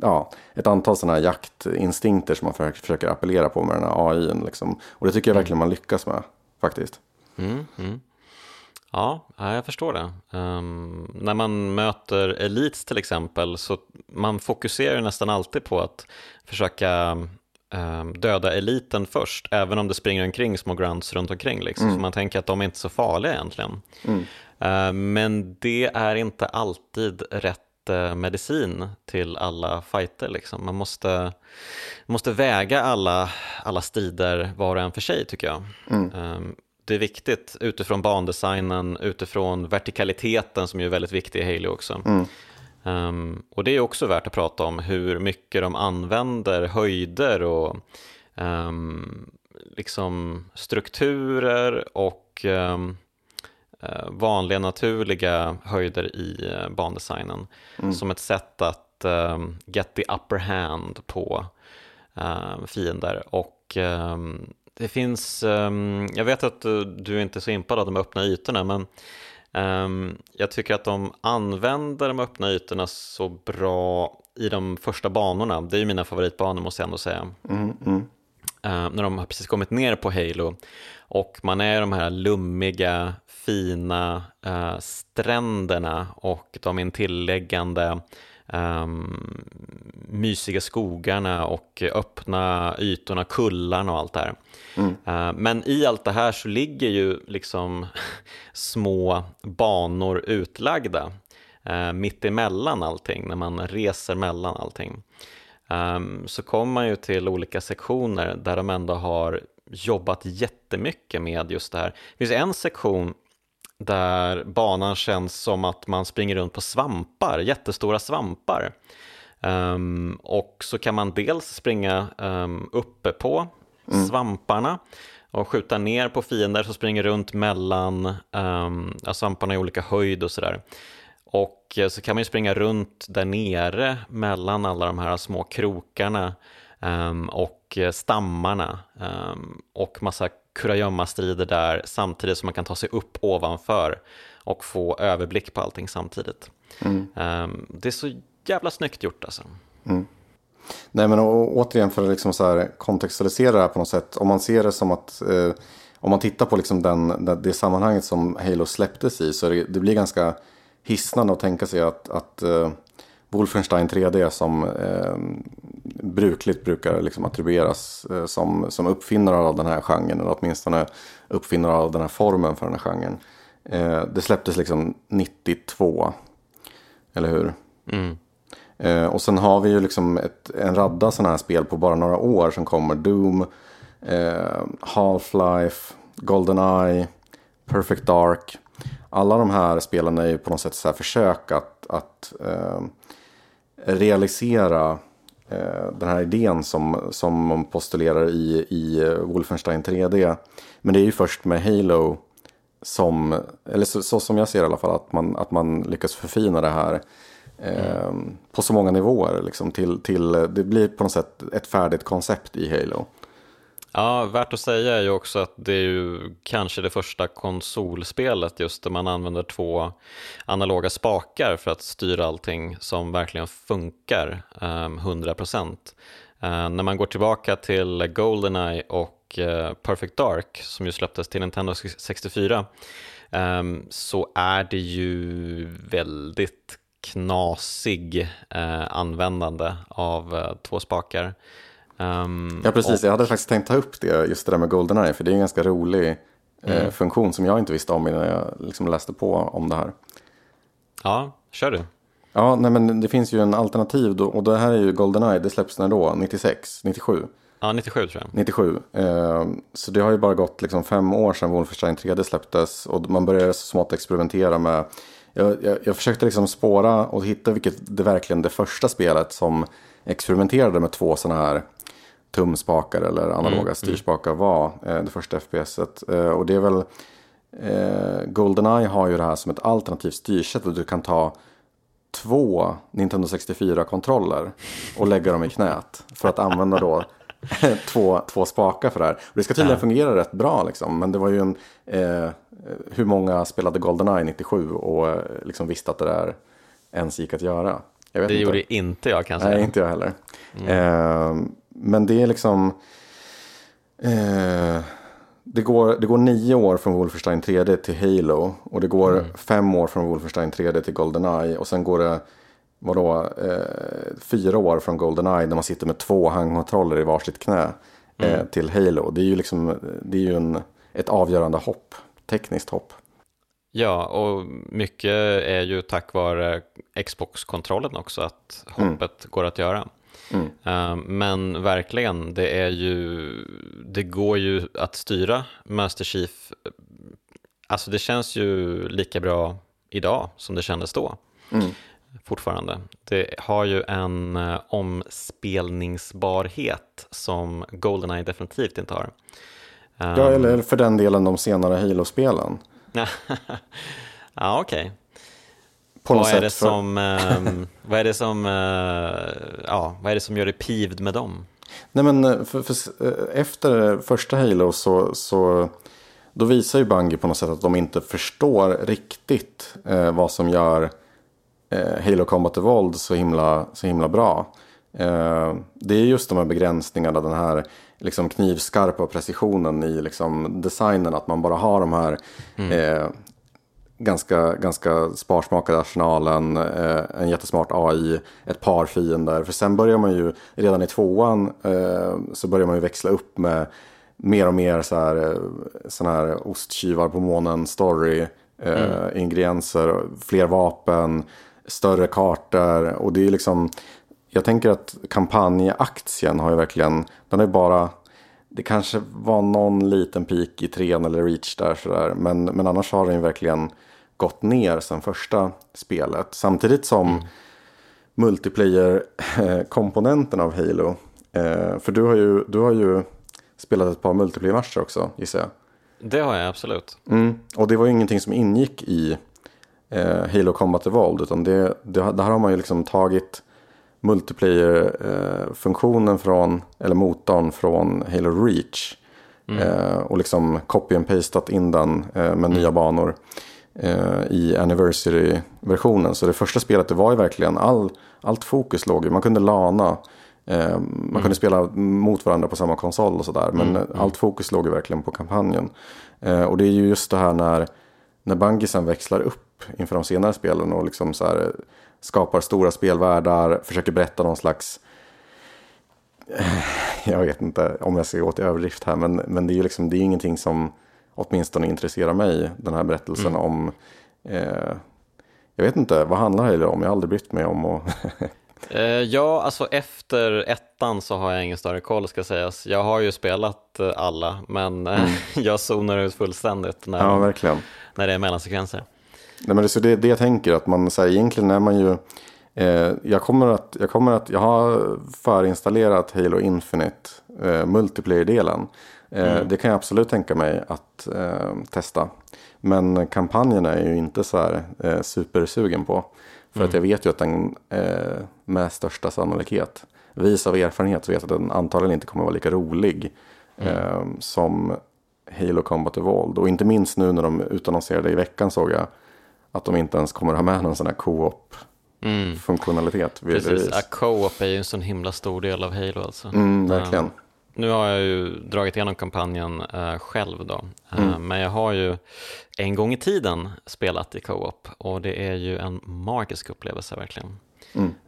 S2: ja, ett antal sådana här jaktinstinkter som man för, försöker appellera på med den här AI. Liksom. Och det tycker jag mm. verkligen man lyckas med faktiskt.
S1: Mm, mm. Ja, jag förstår det. Um, när man möter Elites till exempel så man fokuserar nästan alltid på att försöka um, döda eliten först, även om det springer omkring små grunts runt omkring. Liksom. Mm. Så man tänker att de är inte så farliga egentligen. Mm. Uh, men det är inte alltid rätt medicin till alla fighter. Liksom. Man måste, måste väga alla, alla strider var och en för sig tycker jag. Mm. Um, det är viktigt utifrån bandesignen, utifrån vertikaliteten som är väldigt viktig i Halo också. Mm. Um, och det är också värt att prata om hur mycket de använder höjder och um, liksom strukturer och um, vanliga naturliga höjder i uh, bandesignen mm. som ett sätt att um, get the upper hand på uh, fiender och det finns, um, jag vet att du, du inte är så impad av de öppna ytorna men um, jag tycker att de använder de öppna ytorna så bra i de första banorna. Det är ju mina favoritbanor måste jag ändå säga. Mm, mm. Uh, när de har precis kommit ner på Halo och man är i de här lummiga, fina uh, stränderna och de intilläggande um, mysiga skogarna och öppna ytorna, kullarna och allt det här. Mm. Uh, men i allt det här så ligger ju liksom (laughs) små banor utlagda uh, mitt emellan allting, när man reser mellan allting. Um, så kommer man ju till olika sektioner där de ändå har jobbat jättemycket med just det här. Det finns en sektion där banan känns som att man springer runt på svampar, jättestora svampar. Um, och så kan man dels springa um, uppe på mm. svamparna och skjuta ner på fiender som springer runt mellan um, svamparna i olika höjd och sådär. Och så kan man ju springa runt där nere mellan alla de här små krokarna um, och stammarna um, och massa kurragömma-strider där samtidigt som man kan ta sig upp ovanför och få överblick på allting samtidigt. Mm. Um, det är så jävla snyggt gjort alltså. Mm.
S2: Nej men och, återigen för att liksom så här kontextualisera det här på något sätt. Om man ser det som att eh, om man tittar på liksom den, det, det sammanhanget som Halo släpptes i så det, det blir ganska hisnande att tänka sig att, att eh, Wolfenstein 3D som eh, brukligt brukar liksom attribueras eh, som, som uppfinnare av den här genren. Eller åtminstone uppfinnare av den här formen för den här genren. Det släpptes liksom 92. Eller hur? Mm. Och sen har vi ju liksom ett, en radda sådana här spel på bara några år som kommer. Doom, Half-Life, Goldeneye, Perfect Dark. Alla de här spelarna är ju på något sätt så här försök att, att eh, realisera eh, den här idén som, som man postulerar i, i Wolfenstein 3D. Men det är ju först med Halo som, eller så, så, som jag ser i alla fall, att man, att man lyckas förfina det här eh, mm. på så många nivåer. Liksom, till, till, det blir på något sätt ett färdigt koncept i Halo.
S1: Ja, värt att säga är ju också att det är ju kanske det första konsolspelet just där man använder två analoga spakar för att styra allting som verkligen funkar um, 100%. Uh, när man går tillbaka till Goldeneye och uh, Perfect Dark som ju släpptes till Nintendo 64 um, ehm, så är det ju väldigt knasig uh, användande av uh, två spakar.
S2: Um, ja, precis. Och... Jag hade faktiskt tänkt ta upp det, just det där med Goldeneye, för det är en ganska rolig eh, mm. eh, funktion som jag inte visste om innan jag liksom läste på om det här.
S1: Ja, kör du.
S2: Ja, nej, men det finns ju en alternativ då, och det här är ju Goldeneye, det släpps när då? 96? 97?
S1: Ja, 97 tror jag.
S2: 97. Eh, så det har ju bara gått liksom fem år sedan Wolfenstein 3D släpptes och man började så smått experimentera med jag, jag, jag försökte liksom spåra och hitta vilket det verkligen det första spelet som experimenterade med två sådana här tumspakar eller analoga mm, styrspakar var eh, det första FPSet. Eh, och det är väl eh, Goldeneye har ju det här som ett alternativt styrsätt och du kan ta två Nintendo 64-kontroller och lägga dem i knät för att använda då (laughs) två, två spakar för det här. Och det ska tydligen fungera rätt bra liksom, men det var ju en, eh, hur många spelade Goldeneye 97 och liksom visste att det där ens gick att göra.
S1: Det inte. gjorde inte jag kanske.
S2: Nej, inte jag heller. Mm. Eh, men det är liksom... Eh, det, går, det går nio år från Wolfenstein 3D till Halo. Och det går mm. fem år från Wolfenstein 3D till Goldeneye. Och sen går det vadå, eh, fyra år från Goldeneye när man sitter med två handkontroller i varsitt knä. Eh, mm. Till Halo. Det är ju, liksom, det är ju en, ett avgörande hopp. Tekniskt hopp.
S1: Ja, och mycket är ju tack vare Xbox-kontrollen också att mm. hoppet mm. går att göra. Mm. Uh, men verkligen, det är ju, det går ju att styra Master Chief. Alltså det känns ju lika bra idag som det kändes då. Mm. Fortfarande. Det har ju en uh, omspelningsbarhet som Goldeneye definitivt inte har.
S2: Ja, eller för den delen de senare Halo-spelen. (laughs)
S1: ja, okej. Okay på vad, är det för... som, eh, (laughs) vad är det som, eh, ja, vad är det som gör det pivd med dem?
S2: Nej men eh, för, för, eh, efter första Halo så, så då visar ju Bungie på något sätt att de inte förstår riktigt eh, vad som gör eh, Halo Combat Evolved så himla, så himla bra. Eh, det är just de här begränsningarna, den här liksom knivskarpa precisionen i liksom designen. Att man bara har de här mm. eh, ganska, ganska sparsmakade arsenalen, eh, en jättesmart AI, ett par fiender. För sen börjar man ju, redan i tvåan, eh, så börjar man ju växla upp med mer och mer så här, eh, såna här osttjuvar på månen story, eh, mm. ingredienser, fler vapen, större kartor. Och det är liksom, jag tänker att kampanjaktien har ju verkligen, den är bara det kanske var någon liten peak i trean eller reach där sådär. Men, men annars har den ju verkligen gått ner sen första spelet. Samtidigt som mm. multiplayer-komponenten av Halo. Eh, för du har, ju, du har ju spelat ett par multiplayer-matcher också gissar jag.
S1: Det har jag absolut.
S2: Mm. Och det var ju ingenting som ingick i eh, Halo Combat Evolved. Utan det, det, där har man ju liksom tagit multiplayer-funktionen från, eller motorn från Halo Reach. Mm. Eh, och liksom copy and pastat in den eh, med mm. nya banor eh, i Anniversary-versionen. Så det första spelet det var ju verkligen all, allt fokus låg Man kunde lana. Man mm. kunde spela mot varandra på samma konsol och sådär. Men mm. allt fokus låg ju verkligen på kampanjen. Och det är ju just det här när, när Bungie sen växlar upp inför de senare spelen och liksom så här, skapar stora spelvärldar, försöker berätta någon slags jag vet inte om jag ska gå till överdrift här, men, men det är ju liksom, det är ingenting som åtminstone intresserar mig, den här berättelsen mm. om, eh, jag vet inte, vad handlar det om? Jag har aldrig brytt mig om att
S1: Uh, (laughs) ja, alltså efter ettan så har jag ingen större koll ska sägas. Jag har ju spelat uh, alla, men mm. (laughs) jag zonar ut fullständigt när,
S2: ja, verkligen.
S1: när det är mellansekvenser.
S2: Nej, men det är det, det jag tänker, att man säger egentligen är man ju Eh, jag, kommer att, jag kommer att, jag har förinstallerat Halo Infinite eh, multiplayer-delen. Eh, mm. Det kan jag absolut tänka mig att eh, testa. Men kampanjen är ju inte så här eh, supersugen på. För mm. att jag vet ju att den eh, med största sannolikhet, vis av erfarenhet, så vet jag att den antagligen inte kommer vara lika rolig mm. som Halo Combat Evolved. Och inte minst nu när de utannonserade i veckan såg jag att de inte ens kommer att ha med någon sån här co-op mm. funktionalitet.
S1: Precis, co-op är ju en sån himla stor del av Halo alltså.
S2: Mm, verkligen. Um,
S1: nu har jag ju dragit igenom kampanjen uh, själv då, uh, men jag har ju en gång i tiden spelat i co-op och det är ju en magisk upplevelse verkligen.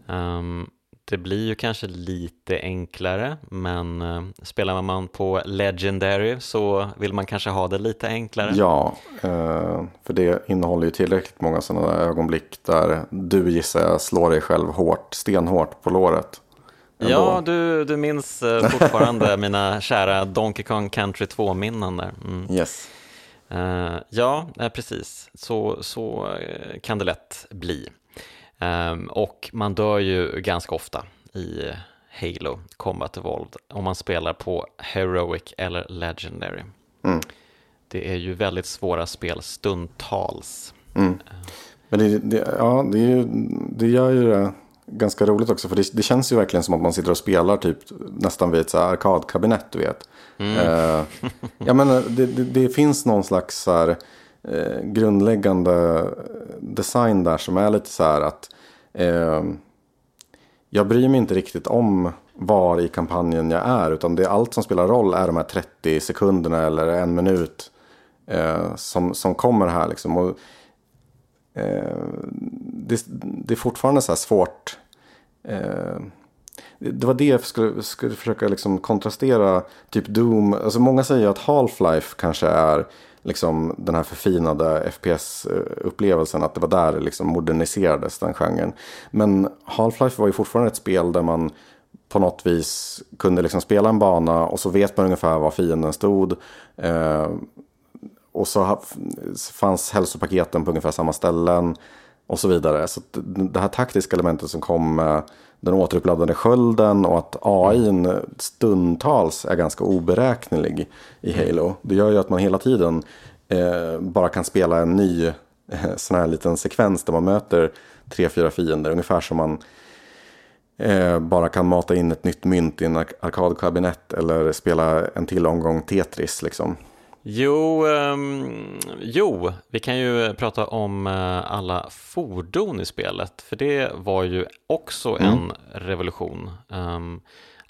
S1: Um, det blir ju kanske lite enklare, men uh, spelar man på Legendary så vill man kanske ha det lite enklare.
S2: Ja, uh, för det innehåller ju tillräckligt många sådana där ögonblick där du gissar jag slår dig själv hårt, stenhårt på låret.
S1: Ändå. Ja, du, du minns uh, fortfarande (laughs) mina kära Donkey Kong Country 2-minnen där.
S2: Mm. Yes.
S1: ja, precis. Så, så kan det lätt bli. Um, och man dör ju ganska ofta i Halo Combat Evolved om man spelar på Heroic eller Legendary. Mm. Det är ju väldigt svåra spel stundtals.
S2: Mm. Men det, det, ja, det, är ju, det gör ju det ganska roligt också. För det, det, känns ju verkligen som att man sitter och spelar typ nästan vid ett så arkadkabinett, du vet. Mm. Uh, ja, men det, det, finns någon slags så här, Eh, grundläggande design där som är lite så här att Eh, jag bryr mig inte riktigt om var i kampanjen jag är. Utan det är allt som spelar roll är de här 30 sekunderna eller en minut eh, som, som kommer här. Liksom. Och, eh, det, det, är fortfarande så här svårt. Eh, det var det jag skulle, skulle försöka liksom kontrastera. Typ Doom. Alltså många säger att Half-Life kanske är liksom den här förfinade FPS-upplevelsen. Att det var där det liksom moderniserades den genren. Men Half-Life var ju fortfarande ett spel där man på något vis kunde liksom spela en bana och så vet man ungefär var fienden stod. Eh, och så fanns hälsopaketen på ungefär samma ställen och så vidare. Så det här taktiska elementet som kom med den återuppladdade skölden och att AI stundtals är ganska oberäknelig i Halo. Det gör ju att man hela tiden eh, bara kan spela en ny eh, sån här liten sekvens där man möter tre, fyra fiender. Ungefär som man eh, bara kan mata in ett nytt mynt i en arkadkabinett eller spela en till omgång Tetris liksom.
S1: Jo, um, jo, vi kan ju prata om uh, alla fordon i spelet, för det var ju också mm. en revolution. Um,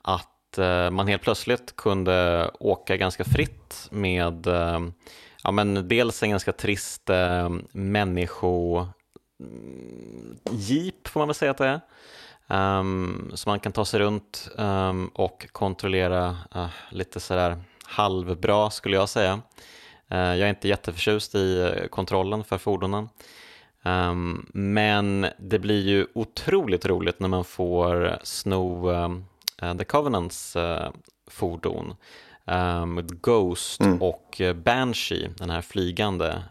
S1: att uh, man helt plötsligt kunde åka ganska fritt med uh, ja, men dels en ganska trist uh, människo jeep får man väl säga att det är. Um, så man kan ta sig runt um, och kontrollera uh, lite sådär halvbra skulle jag säga. Eh, jag är inte jätteförtjust i eh, kontrollen för fordonen. Ehm, men det blir ju otroligt roligt när man får sno eh, The Covenants fordon. Um, Ghost mm. och Banshee, den här flygande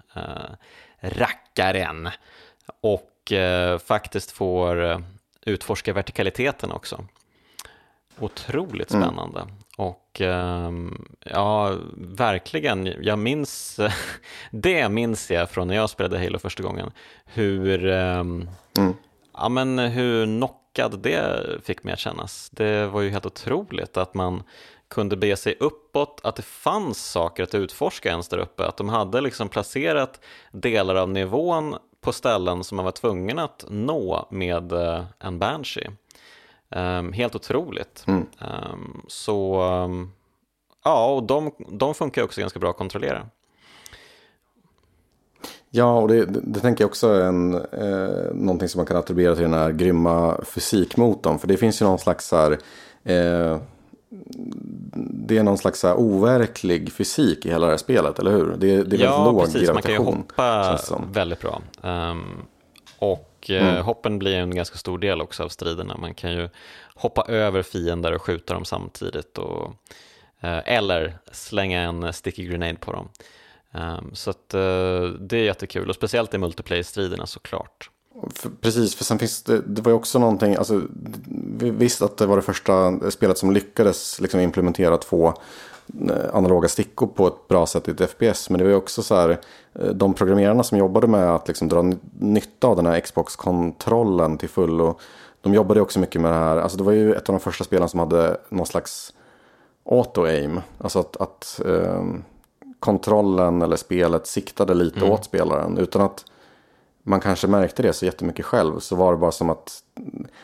S1: rackaren. Och faktiskt får utforska vertikaliteten också. Otroligt mm. spännande. Mm. Och ehm, ja, verkligen, jag minns, (laughs) det minns jag från när jag spelade Halo första gången, hur, ehm, mm. ja, men hur knockad det fick mig att kännas. Det var ju helt otroligt att man kunde bege sig uppåt, att det fanns saker att utforska ens där uppe, att de hade liksom placerat delar av nivån på ställen som man var tvungen att nå med eh, en Banshee. Um, helt otroligt. Mm. Um, så um, ja, och de, de funkar också ganska bra att kontrollera.
S2: Ja, och det, det, det tänker jag också är en, eh, någonting som man kan attribuera till den här grymma fysikmotorn. För det finns ju någon slags så här, eh, det är någon slags så här overklig fysik i hela det här spelet, eller hur? Det, det är
S1: ja, väldigt låg precis. gravitation. Man kan ju hoppa väldigt bra. Um, och eh, mm. hoppen blir en ganska stor del också av striderna. Man kan ju hoppa över fiender och skjuta dem samtidigt. Och, eh, eller slänga en sticky grenade på dem. Um, så att, uh, det är jättekul och speciellt i multiplayer-striderna såklart.
S2: Precis, för sen finns det, det var ju också någonting, alltså, vi visste att det var det första spelet som lyckades liksom implementera två eh, analoga stickor på ett bra sätt i ett FPS. Men det var ju också så här, eh, de programmerarna som jobbade med att liksom dra nytta av den här Xbox-kontrollen till fullo. De jobbade också mycket med det här, alltså det var ju ett av de första spelen som hade någon slags auto-aim. Alltså att, att eh, kontrollen eller spelet siktade lite mm. åt spelaren. Utan att man kanske märkte det så jättemycket själv så var det bara som att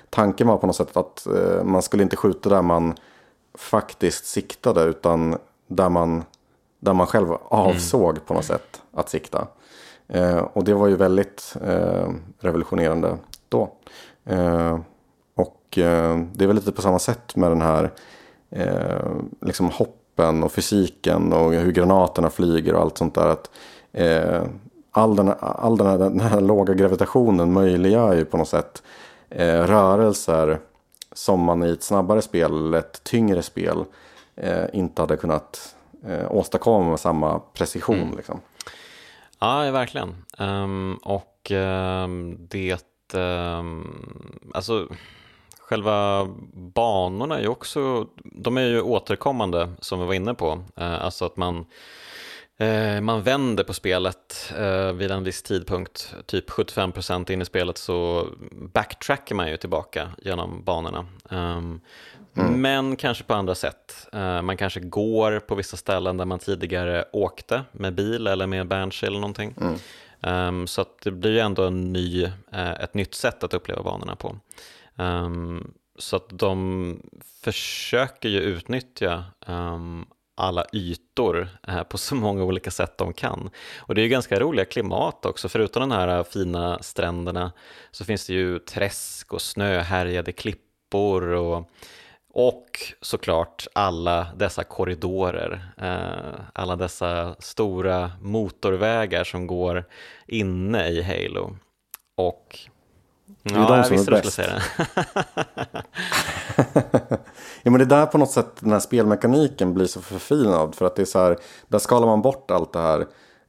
S2: tanken var på något sätt att eh, man skulle inte skjuta där man faktiskt siktade utan där man, där man själv avsåg mm. på något sätt att sikta. Eh, och det var ju väldigt eh, revolutionerande då. Eh, och eh, det är väl lite på samma sätt med den här eh, liksom hoppen och fysiken och hur granaterna flyger och allt sånt där. Att, eh, all den, all den, här, den här låga gravitationen möjliggör ju på något sätt eh, rörelser som man i ett snabbare spel eller ett tyngre spel eh, inte hade kunnat eh, åstadkomma med samma precision. Mm. Liksom.
S1: Ja, verkligen. Um, och um, det, um, alltså själva banorna är ju också, de är ju återkommande som vi var inne på. Uh, alltså att man man vänder på spelet eh, vid en viss tidpunkt, typ 75% in i spelet så backtrackar man ju tillbaka genom banorna. Um, mm. Men kanske på andra sätt. Uh, man kanske går på vissa ställen där man tidigare åkte med bil eller med Banshee eller någonting. Mm. Um, så det blir ju ändå en ny, ett nytt sätt att uppleva banorna på. Um, så att de försöker ju utnyttja alla ytor eh, på så många olika sätt de kan. Och det är ju ganska roliga klimat också, förutom de här eh, fina stränderna så finns det ju träsk och snöhärjade klippor och, och såklart alla dessa korridorer, eh, alla dessa stora motorvägar som går inne i Halo. Och
S2: det är ja, de som är bäst. Säga det. (laughs) ja, men det är där på något sätt den här spelmekaniken blir så förfinad. För att det är så här, där skalar man bort allt det här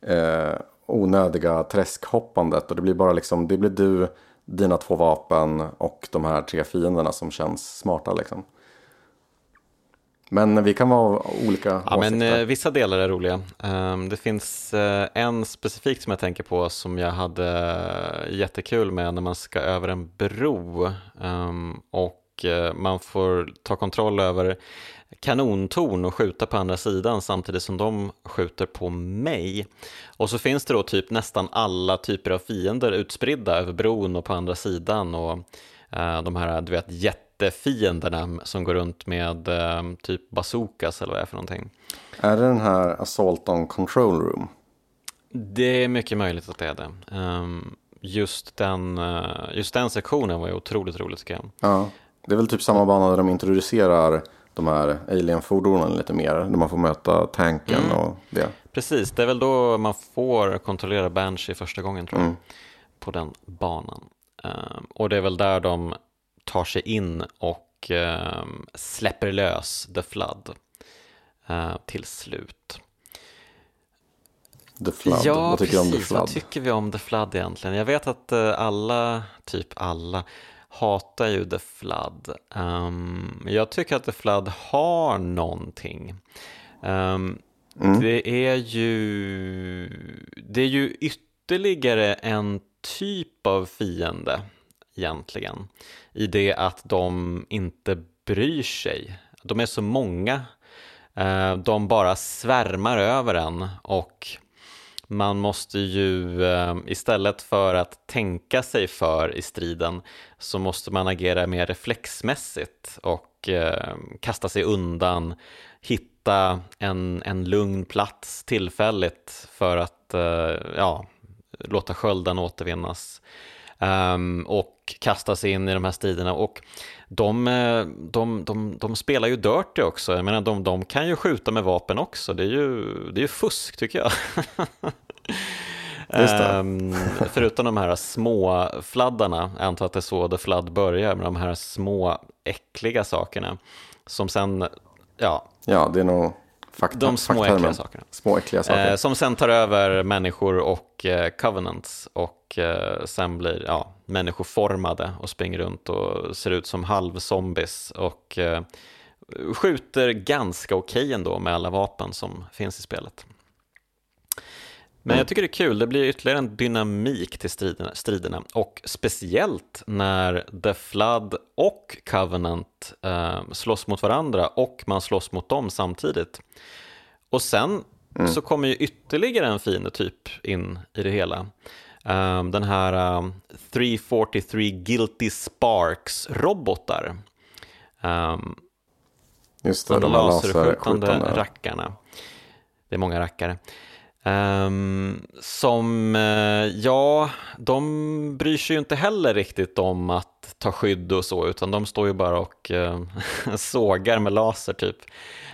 S2: eh, onödiga träskhoppandet. Och det blir bara liksom, det blir du, dina två vapen och de här tre fienderna som känns smarta liksom. Men vi kan vara olika
S1: ja, men, eh, Vissa delar är roliga. Um, det finns uh, en specifikt som jag tänker på som jag hade jättekul med när man ska över en bro um, och uh, man får ta kontroll över kanontorn och skjuta på andra sidan samtidigt som de skjuter på mig. Och så finns det då typ nästan alla typer av fiender utspridda över bron och på andra sidan och uh, de här du vet jätte jättefienderna som går runt med eh, typ bazookas eller vad det är för någonting.
S2: Är det den här Assault on Control Room?
S1: Det är mycket möjligt att det är det. Um, just, den, uh, just den sektionen var ju otroligt rolig tycker jag.
S2: Ja, det är väl typ samma bana där de introducerar de här alien-fordonen lite mer. Där man får möta tanken mm. och det.
S1: Precis, det är väl då man får kontrollera Banshee första gången tror jag. Mm. På den banan. Um, och det är väl där de tar sig in och eh, släpper lös The Flood eh, till slut.
S2: The Flood, ja, vad tycker du om The Flood?
S1: Vad tycker vi om The Flood egentligen? Jag vet att eh, alla, typ alla, hatar ju The Flood. Um, jag tycker att The Flood har någonting. Um, mm. Det är ju det är ju ytterligare en typ av fiende egentligen i det att de inte bryr sig. De är så många, eh, de bara svärmar över en och man måste ju eh, istället för att tänka sig för i striden så måste man agera mer reflexmässigt och eh, kasta sig undan, hitta en, en lugn plats tillfälligt för att ja, låta skölden återvinnas. Um, och kasta sig in i de här striderna. Och de, eh, de, de, de spelar ju dirty också. Jag menar, de, de kan ju skjuta med vapen också. Det är ju, det är ju fusk tycker jag. Ehm, förutom de här små fladdarna, jag antar att det är så The Flood börjar, med de här små äckliga sakerna. Som sen, ja,
S2: Ja, det är nog fakta,
S1: de små äckliga sakerna.
S2: Små äckliga saker.
S1: Eh, som sen tar över människor och eh, covenants och eh, sen blir ja, människoformade och springer runt och ser ut som halvzombies och eh, skjuter ganska okej ändå med alla vapen som finns i spelet. Men jag tycker det är kul, det blir ytterligare en dynamik till striderna, striderna och speciellt när The Flood och Covenant eh, slåss mot varandra och man slåss mot dem samtidigt. Och sen så kommer ju ytterligare en fiendetyp in i det hela. Um, den här um, 343 Guilty Sparks-robotar. Um,
S2: Just det,
S1: de laserskjutande rackarna. Det är många rackare. Ehm, som, eh, ja, de bryr sig ju inte heller riktigt om att ta skydd och så, utan de står ju bara och eh, (laughs) sågar med laser typ.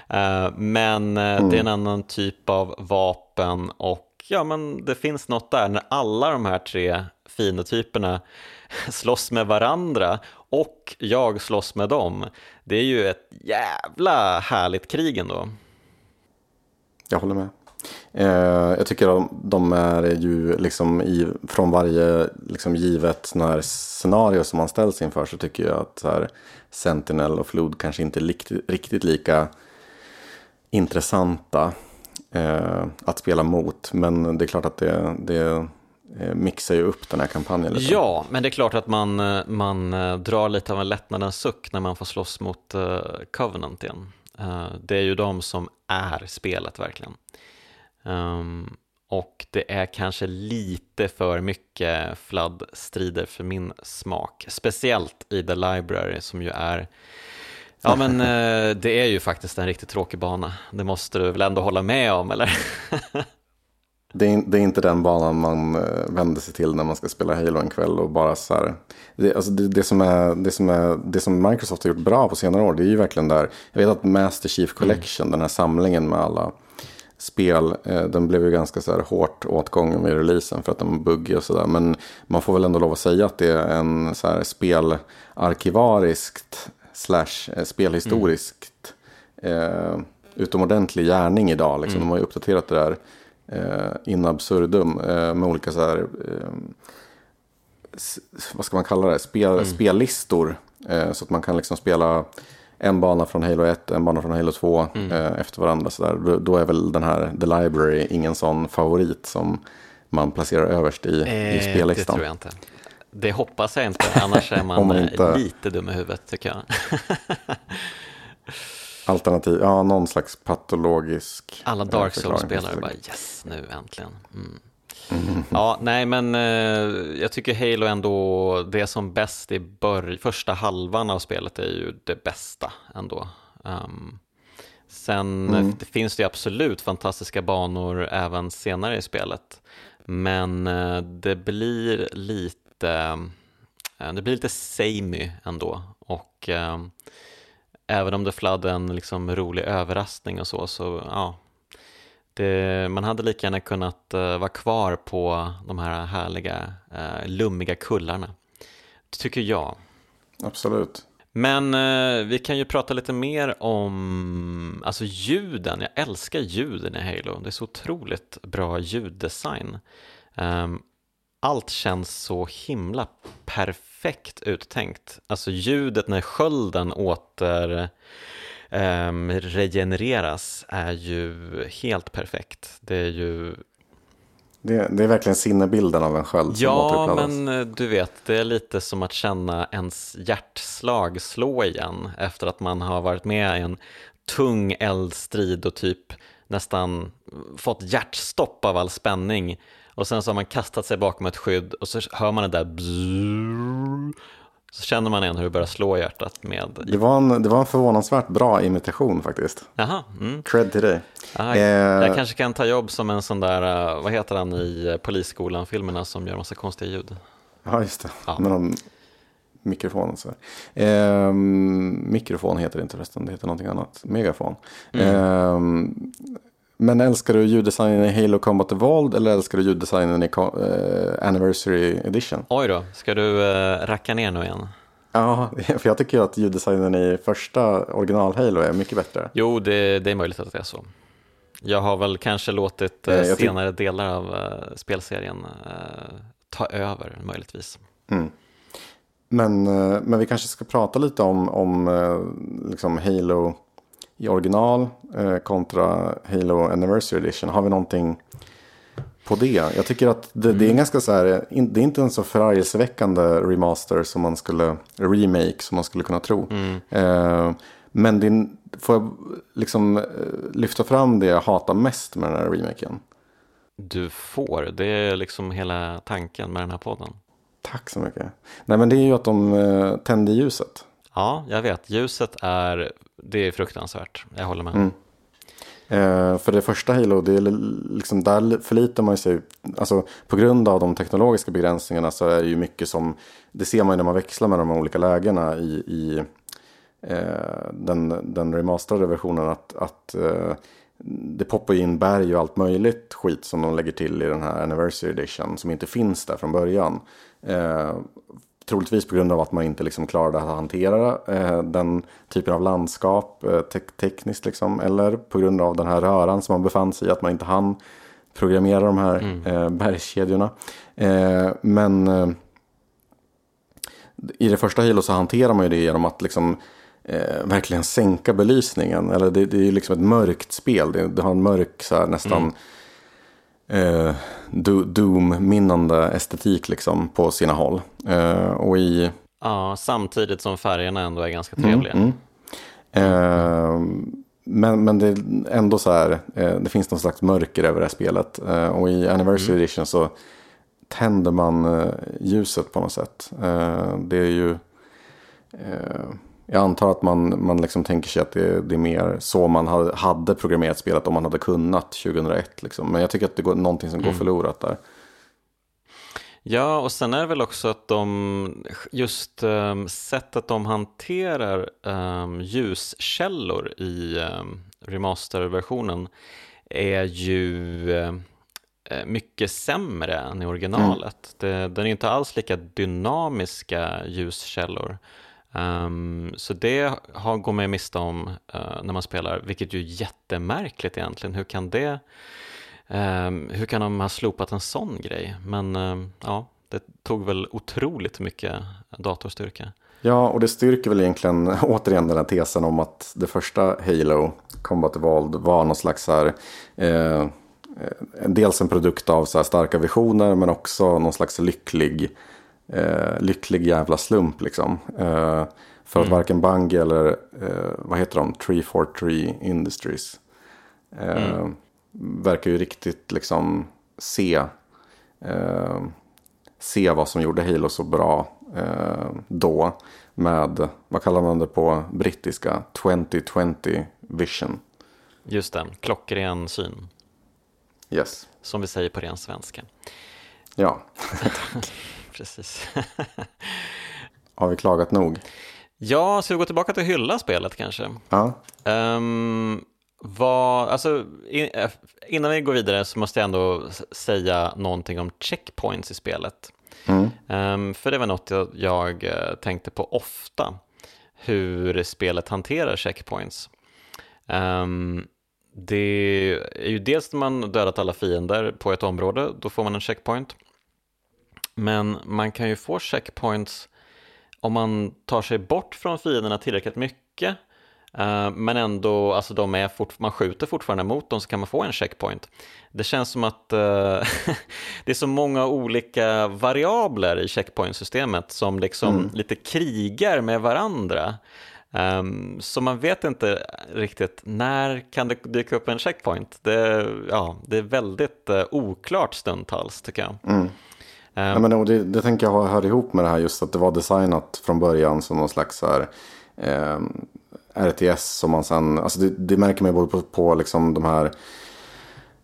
S1: Eh, men eh, det är en annan typ av vapen och ja, men det finns något där när alla de här tre fiendetyperna (laughs) slåss med varandra och jag slåss med dem. Det är ju ett jävla härligt krig ändå.
S2: Jag håller med. Eh, jag tycker de, de är ju liksom i, från varje liksom givet sån här scenario som man ställs inför så tycker jag att så här, Sentinel och Flood kanske inte är likt, riktigt lika intressanta eh, att spela mot. Men det är klart att det, det eh, mixar ju upp den här kampanjen lite.
S1: Ja, men det är klart att man, eh, man eh, drar lite av en lättnadens suck när man får slåss mot uh, Covenant igen. Eh, det är ju de som är spelet verkligen. Um, och det är kanske lite för mycket fladdstrider för min smak. Speciellt i The Library som ju är Ja men eh, det är ju faktiskt en riktigt tråkig bana. Det måste du väl ändå hålla med om eller?
S2: Det är, det är inte den banan man eh, vänder sig till när man ska spela Halo en kväll och bara så här. Det, alltså det, det, som är, det, som är, det som Microsoft har gjort bra på senare år det är ju verkligen där. Jag vet att Master Chief Collection, den här samlingen med alla spel, eh, den blev ju ganska så här hårt åtgången vid releasen för att den var buggig och sådär. Men man får väl ändå lov att säga att det är en så här spelarkivariskt slash eh, spelhistoriskt eh, utomordentlig gärning idag. Liksom. De har ju uppdaterat det där eh, in absurdum eh, med olika så här, vad ska man kalla det, Spel, spellistor. Eh, så att man kan liksom spela en bana från Halo 1, en bana från Halo 2 eh, efter varandra. Så där. Då, är väl den här The Library ingen sån favorit som man placerar överst i, i
S1: Eh, det
S2: spellistan.
S1: tror jag inte. Det hoppas jag inte, annars är man, (laughs)
S2: man inte-
S1: lite dum i huvudet tycker jag. (laughs)
S2: Alternativ, ja någon slags patologisk
S1: Alla
S2: eh,
S1: Dark
S2: förklaring.
S1: Souls-spelare bara yes, nu äntligen. Mm. Ja, nej men eh, jag tycker Halo ändå, det som bäst i bör- första halvan av spelet är ju det bästa ändå. Um, sen eh, det finns det ju absolut fantastiska banor även senare i spelet. Men eh, det blir lite, eh, det blir lite samey ändå. Och ehm, även om det är en liksom rolig överraskning och så, så ja, det, man hade lika gärna kunnat eh, vara kvar på de här härliga, uh, lummiga kullarna. Tycker jag.
S2: Absolut.
S1: Men eh, vi kan ju prata lite mer om alltså ljuden. Jag älskar ljuden i Halo. Det är så otroligt bra ljuddesign. Ehm, allt känns så himla perfekt uttänkt. Alltså ljudet när skölden åter ehm, regenereras är ju helt perfekt. Det är ju
S2: Det, det är verkligen sinnebilden av en sköld som
S1: Ja,
S2: återuppladdas.
S1: men eh, du vet, det är lite som att känna ens hjärtslag slå igen efter att man har varit med i en tung eldstrid och typ nästan fått hjärtstopp av all spänning. Och sen så har man kastat sig bakom ett skydd och så hör man det där bzzz, så känner man igen hur det börjar slå hjärtat med...
S2: Det var, en, det var en förvånansvärt bra imitation faktiskt.
S1: Jaha, mm.
S2: Cred till dig.
S1: Ah,
S2: Eh,
S1: jag kanske kan ta jobb som en sån där, eh, vad heter han i eh, Polisskolan-filmerna som gör massa konstiga ljud?
S2: Ja, just det.
S1: Ja.
S2: Men om mikrofonen så. Ehm, mikrofon heter det inte förresten, det heter någonting annat. Megafon.
S1: Mm.
S2: Ehm, men älskar du ljuddesignen i Halo Combat Evolved eller älskar du ljuddesignen i uh, Anniversary Edition?
S1: Oj då, ska du uh, racka ner nu igen?
S2: Ja, (laughs) för jag tycker att ljuddesignen i första original Halo är mycket bättre.
S1: Jo, det, det är möjligt att det är så. Jag har väl kanske låtit uh, senare delar av spelserien ta över möjligtvis.
S2: Mm. Men, men vi kanske ska prata lite om, om liksom Halo i original eh, kontra Halo Anniversary Edition. Har vi någonting på det? Jag tycker att det, mm. det är en ganska så här, det är inte en så förargelseväckande remaster som man skulle, remake som man skulle kunna tro. Mm. Eh, men det, får jag liksom eh, lyfta fram det jag hatar mest med den här remaken?
S1: Du får, det är liksom hela tanken med den här podden.
S2: Tack så mycket. Nej men det är ju att de eh, tände ljuset.
S1: Ja, jag vet. Ljuset är, det är fruktansvärt. Jag håller med. Mm.
S2: Eh, för det första Halo, det är liksom, där förlitar man sig, alltså på grund av de teknologiska begränsningarna så är det ju mycket som, det ser man ju när man växlar med de olika lägena i, i eh, den, den remasterade versionen att, att eh, det poppar in berg och allt möjligt skit som de lägger till i den här Anniversary Edition som inte finns där från början. Eh, Troligtvis på grund av att man inte liksom klarade att hantera eh, den typen av landskap eh, te tekniskt. Liksom. Eller på grund av den här röran som man befann sig i, att man inte hann programmera de här mm. eh, bergskedjorna. Eh, men eh, i det första Halo så hanterar man ju det genom att liksom, eh, verkligen sänka belysningen. Eller det, det är ju liksom ett mörkt spel. Det, det har en mörk så här, nästan... Mm eh, Doom-minnande estetik liksom på sina håll. Eh, och i...
S1: Ja, samtidigt som färgerna ändå är ganska trevliga. Mm,
S2: mm. Eh, men, men det är ändå så här, eh, det finns någon slags mörker över det här spelet. Eh, och i Anniversary mm. Edition så tänder man eh, ljuset på något sätt. det är ju jag antar att man, man liksom tänker sig att det, det är mer så man hade, programmerat spelet om man hade kunnat 2001. Liksom. Men jag tycker att det är någonting som går mm. förlorat där.
S1: Ja, och sen är det väl också att de, just um, sättet de hanterar um, ljuskällor i um, remasterversionen är ju uh, mycket sämre än i originalet. Mm. Det, den är inte alls lika dynamiska ljuskällor. Um, så det har, går man miste om uh, när man spelar, vilket ju är jättemärkligt egentligen. Hur kan det, um, hur kan de ha slopat en sån grej? Men um, ja, det tog väl otroligt mycket datorstyrka.
S2: Ja, och det styrker väl egentligen (laughs) återigen den här tesen om att det första Halo, Combat Evolved, var någon slags här, eh, eh, dels en produkt av så starka visioner men också någon slags lycklig eh, lycklig jävla slump liksom. Eh, för att mm. varken Bungie eller eh, vad heter de, 343 Industries eh, mm. verkar ju riktigt liksom se, eh, se vad som gjorde Halo så bra eh, då med, vad kallar man det på brittiska, 2020 vision.
S1: Just det, klockren syn.
S2: Yes.
S1: Som vi säger på ren svenska.
S2: Ja, (laughs) (laughs)
S1: precis. (laughs)
S2: Har vi klagat nog?
S1: Ja, ska vi gå tillbaka till hylla spelet kanske?
S2: Ja.
S1: Um, vad, alltså, eh, innan vi går vidare så måste jag ändå säga någonting om checkpoints i spelet. Mm. Um, för det var något jag, jag, eh, tänkte på ofta, hur spelet hanterar checkpoints. Um, det är ju dels när man dödat alla fiender på ett område, då får man en checkpoint. Men man kan ju få checkpoints om man tar sig bort från fienderna tillräckligt mycket uh, men ändå, alltså de är fort, man skjuter fortfarande mot dem så kan man få en checkpoint. Det känns som att uh, (laughs) det är så många olika variabler i checkpointsystemet som liksom mm. lite krigar med varandra. Um, så man vet inte riktigt när kan det dyka upp en checkpoint. Det, ja, det är väldigt uh, oklart stundtals tycker jag.
S2: Mm. Um, ja, men det, det tänker jag hör ihop med det här just att det var designat från början som någon slags här, eh, RTS som man sen, alltså det, det märker man ju både på, på liksom de här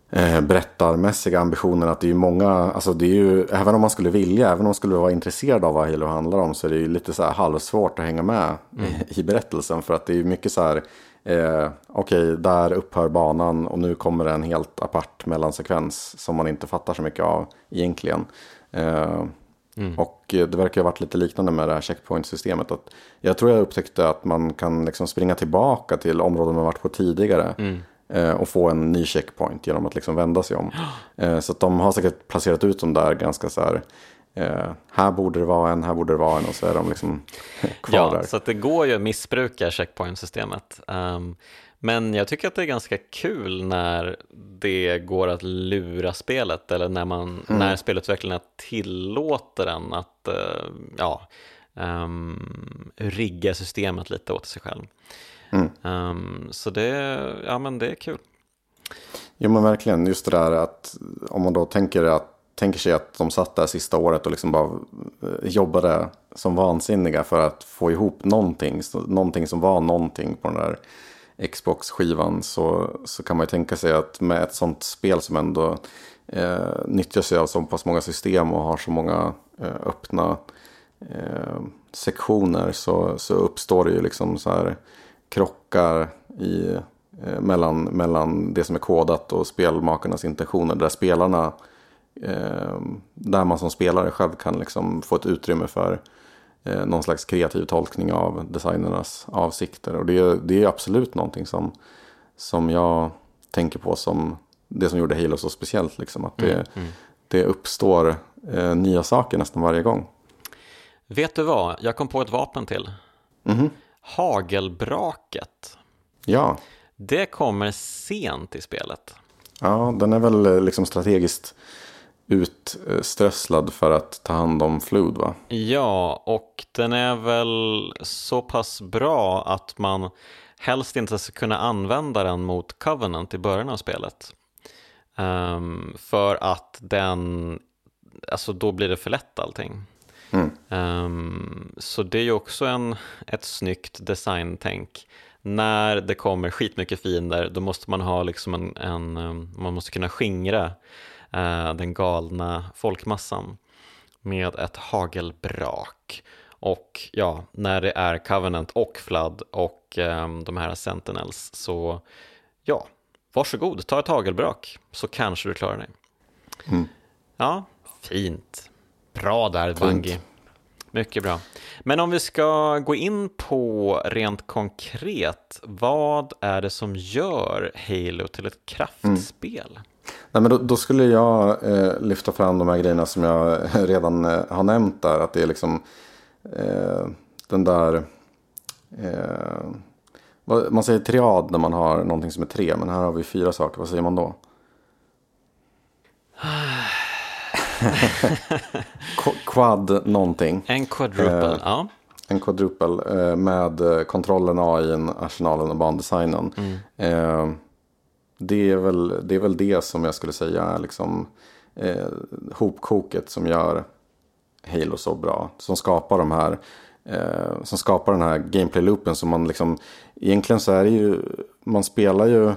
S2: eh, berättarmässiga ambitionen att det är ju många, alltså det är ju, även om man skulle vilja, även om man skulle vara intresserad av vad Halo handlar om så är det ju lite så här halvsvårt att hänga med mm. i, i berättelsen för att det är ju mycket så här, eh, okej, okay, där upphör banan och nu kommer en helt apart mellansekvens som man inte fattar så mycket av egentligen. Eh, Mm. Och det verkar ha varit lite liknande med det här checkpoint-systemet. jag tror jag upptäckte att man kan liksom springa tillbaka till områden man varit på tidigare. Mm. Eh, och få en ny checkpoint genom att liksom vända sig om. (gasps) Eh, så att de har säkert placerat ut dem där ganska så här. Eh, här borde det vara en, här borde det vara en och så är de liksom (laughs) kvar
S1: ja,
S2: där.
S1: Så att det går ju att missbruka checkpoint-systemet. Men jag tycker att det är ganska kul när det går att lura spelet eller när, man, mm. när spelutvecklarna tillåter en att uh, ja, um, rigga systemet lite åt sig själv. Mm. Um, så det, ja, men det är kul.
S2: Jo men verkligen, just det där att om man då tänker, att, tänker sig att de satt där sista året och liksom bara eh, jobbade som vansinniga för att få ihop någonting, någonting som var någonting på den där Xbox-skivan så, så kan man ju tänka sig att med ett sånt spel som ändå eh, nyttjar sig av så pass många system och har så många eh, öppna eh, sektioner så, så uppstår det ju liksom så här krockar i, eh, mellan, mellan det som är kodat och spelmakarnas intentioner. Där spelarna, eh, där man som spelare själv kan liksom få ett utrymme för eh, någon slags kreativ tolkning av designernas avsikter. Och det, det är absolut någonting som, som jag tänker på som det som gjorde Halo så speciellt. Liksom, att det, mm, mm. det uppstår eh, nya saker nästan varje gång.
S1: Vet du vad, jag kom på ett vapen till. Mm. Hagelbraket.
S2: Ja.
S1: Det kommer sent i spelet.
S2: Ja, den är väl eh, liksom strategiskt utströsslad för att ta hand om flod va?
S1: Ja, och den är väl så pass bra att man helst inte ska kunna använda den mot Covenant i början av spelet. Um, för att den, alltså då blir det för lätt allting. Mm. Um, så det är ju också en, ett snyggt designtänk. När det kommer skitmycket fiender då måste man ha liksom en, en ehm, man måste kunna skingra uh, den galna folkmassan med ett hagelbrak. Och ja, när det är Covenant och Flood och um, de här Sentinels så ja, varsågod, ta ett hagelbrak så kanske du klarar dig. Mm. Ja, fint. Bra där Bungie. Mycket bra. Men om vi ska gå in på rent konkret, vad är det som gör Halo till ett kraftspel? Mm.
S2: Nej, men då, då skulle jag eh, lyfta fram de här grejerna som jag redan eh, har nämnt där. Att det är liksom eh, den där... Eh, man säger triad när man har någonting som är tre, men här har vi fyra saker. Vad säger man då? (sighs) Quad någonting.
S1: En quadruple, eh, ja.
S2: En quadruple eh, med kontrollen, AI, arsenalen och bandesignen. Mm. Det, är väl, det är väl det som jag skulle säga är liksom eh, hopkoket som gör Halo så bra. Som skapar de här eh, som skapar den här gameplay-loopen som man liksom egentligen så är det ju man spelar ju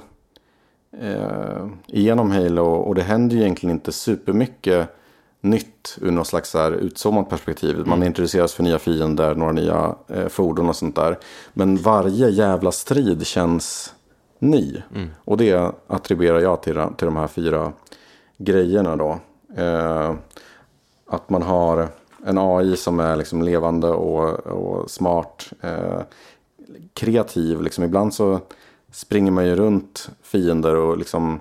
S2: eh, igenom Halo och det händer ju egentligen inte supermycket nytt ur något slags här utzoomat perspektiv. Man mm. introduceras för nya fiender, några nya eh, fordon och sånt där. Men varje jävla strid känns ny. Mm. Och det attribuerar jag till, till de här fyra grejerna då. Eh, att man har en AI som är liksom levande och, och smart. Eh, kreativ. Liksom ibland så springer man ju runt fiender och liksom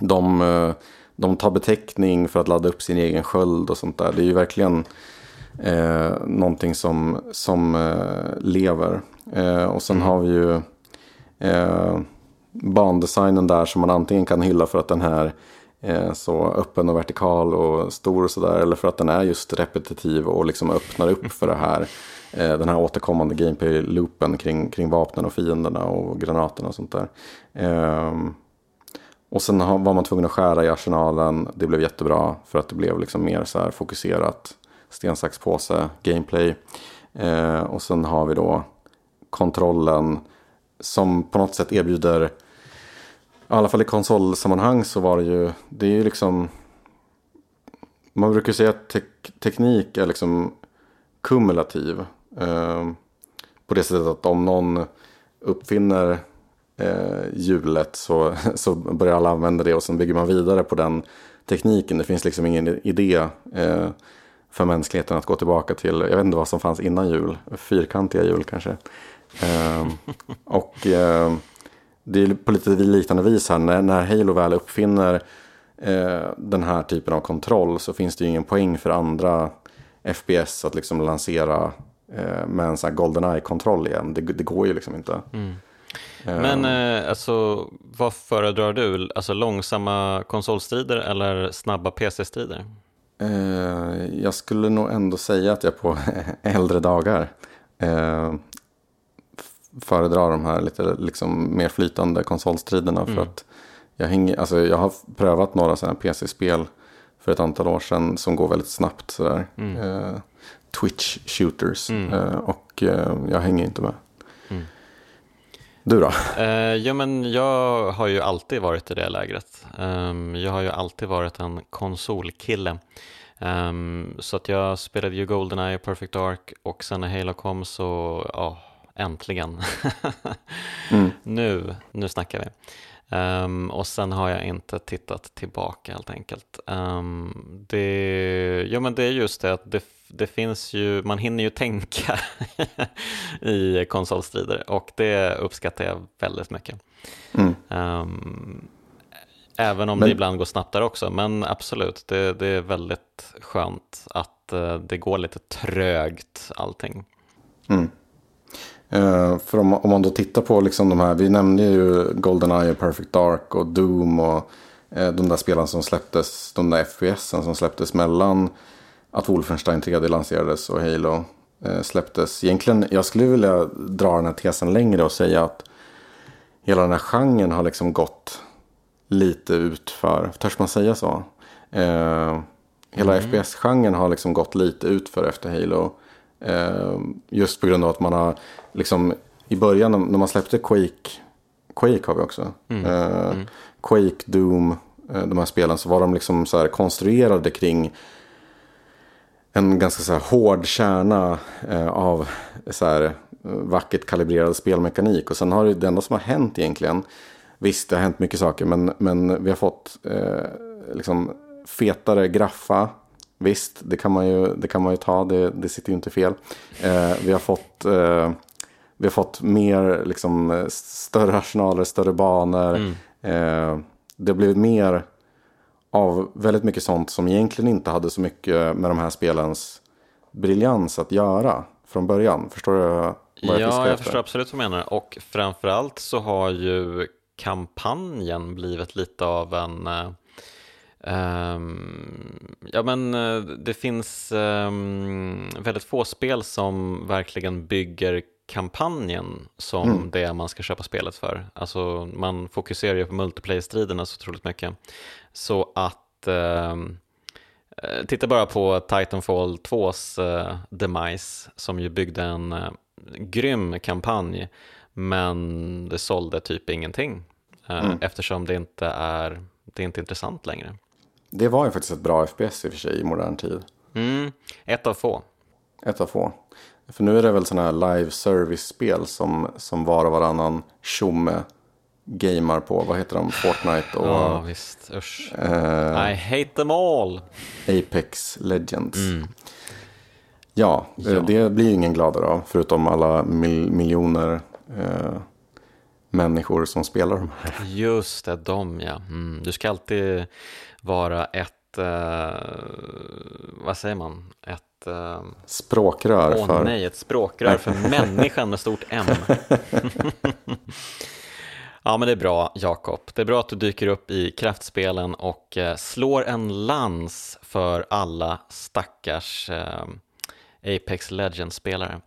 S2: de eh, de tar beteckning för att ladda upp sin egen sköld och sånt där. Det är ju verkligen eh, någonting som, som eh, lever. Eh, och sen mm. har vi ju eh, bandesignen där som man antingen kan hylla för att den här är så öppen och vertikal och stor och sådär. Eller för att den är just repetitiv och liksom öppnar upp för det här. Eh, den här återkommande gameplay-loopen kring, kring vapnen och fienderna och granaterna och sånt där. Eh, och sen var man tvungen att skära i arsenalen. Det blev jättebra för att det blev liksom mer så här fokuserat sten, sax, påse, gameplay. Eh, och sen har vi då kontrollen som på något sätt erbjuder i alla fall i konsolsammanhang så var det ju, det är ju liksom, man brukar säga att te teknik är liksom kumulativ. Eh, på det sättet att om någon uppfinner eh, hjulet så, (laughs) så börjar alla använda det och sen bygger man vidare på den tekniken. Det finns liksom ingen idé eh, för mänskligheten att gå tillbaka till, jag vet inte vad som fanns innan hjul, fyrkantiga hjul kanske. Eh, och eh, det är på lite liknande vis här, när, när Halo väl uppfinner eh, den här typen av kontroll så finns det ju ingen poäng för andra FPS att liksom lansera eh, med en sån här Goldeneye-kontroll igen. Det, det, går ju liksom inte. Mm.
S1: Men eh, alltså, vad föredrar du? Alltså långsamma konsolstrider eller snabba PC-strider?
S2: Eh, jag skulle nog ändå säga att jag på (laughs) äldre dagar eh, föredrar de här lite liksom mer flytande konsolstriderna. Mm. För att jag, hänger, alltså jag har prövat några sådana PC-spel för ett antal år sedan som går väldigt snabbt. Sådär. Mm. Eh, Twitch shooters. Mm. Eh, och eh, jag hänger inte med. Mm. Du då?
S1: Eh, ja, men jag har ju alltid varit i det lägret. Um, jag har ju alltid varit en konsolkille. Um, så att jag spelade ju Goldeneye och Perfect Dark och sen när Halo kom så, ja, äntligen. (laughs) mm. Nu, nu snackar vi. Um, och sen har jag inte tittat tillbaka helt enkelt. Um, det, ja, men det är just det att det, det finns ju, man hinner ju tänka (laughs) i konsolstrider och det uppskattar jag väldigt mycket. Mm. Um, även om men... det ibland går snabbt där också, men absolut, det, det är väldigt skönt att uh, det går lite trögt allting. Mm.
S2: Uh, för om, om, man då tittar på liksom de här, vi nämnde ju Goldeneye, Perfect Dark och Doom och uh, de där spelen som släpptes, de där FPSen som släpptes mellan att Wolfenstein 3D lanserades och Halo uh, släpptes. Egentligen, jag skulle vilja dra den här tesen längre och säga att hela den här genren har liksom gått lite utför, törs man säga så? hela mm. FPS-genren har liksom gått lite utför efter Halo. Just på grund av att man har liksom i början när man släppte Quake, Quake har vi också. Mm. Uh, mm. Quake, Doom, uh, de här spelen så var de liksom så här konstruerade kring en ganska så här hård kärna uh, av så här vackert kalibrerad spelmekanik. Och sen har det, det enda som har hänt egentligen, visst det har hänt mycket saker, men, men vi har fått liksom fetare graffa. Visst, det kan man ju, det kan man ju ta, det, det sitter ju inte fel. vi har fått vi har fått mer, liksom, större arsenaler, större banor. Mm. Eh, det har blivit mer av väldigt mycket sånt som egentligen inte hade så mycket med de här spelens briljans att göra från början. Förstår du vad
S1: jag Ja, jag förstår absolut vad du menar. Och framförallt så har ju kampanjen blivit lite av en Um, ja men eh, det finns um, väldigt få spel som verkligen bygger kampanjen som mm. det man ska köpa spelet för. Alltså man fokuserar ju på multiplayer-striderna så otroligt mycket. Så att ehm, eh, titta bara på Titanfall 2s eh, demise som ju byggde en eh, grym kampanj men det sålde typ ingenting eh, mm. eftersom det inte är, det är inte intressant längre.
S2: Det var ju faktiskt ett bra FPS i och för sig i modern tid.
S1: Mm, ett av få.
S2: Ett av få. För nu är det väl sådana här live service-spel som, som var och varannan tjomme gamar på. Vad heter de? Fortnite och...
S1: Ja, visst. Usch. Uh, I hate them all.
S2: Apex Legends. Mm. Ja, ja, det blir ingen gladare av. Förutom alla mil miljoner uh, människor som spelar de här.
S1: Just det, de ja. Mm. Du ska alltid vara ett, uh, vad säger man, ett
S2: eh, språkrör
S1: åh, för... nej, ett språkrör för (laughs) människan med stort M. (laughs) ja, men det är bra, Jakob. Det är bra att du dyker upp i kraftspelen och eh, slår en lans för alla stackars eh, Apex Legends-spelare.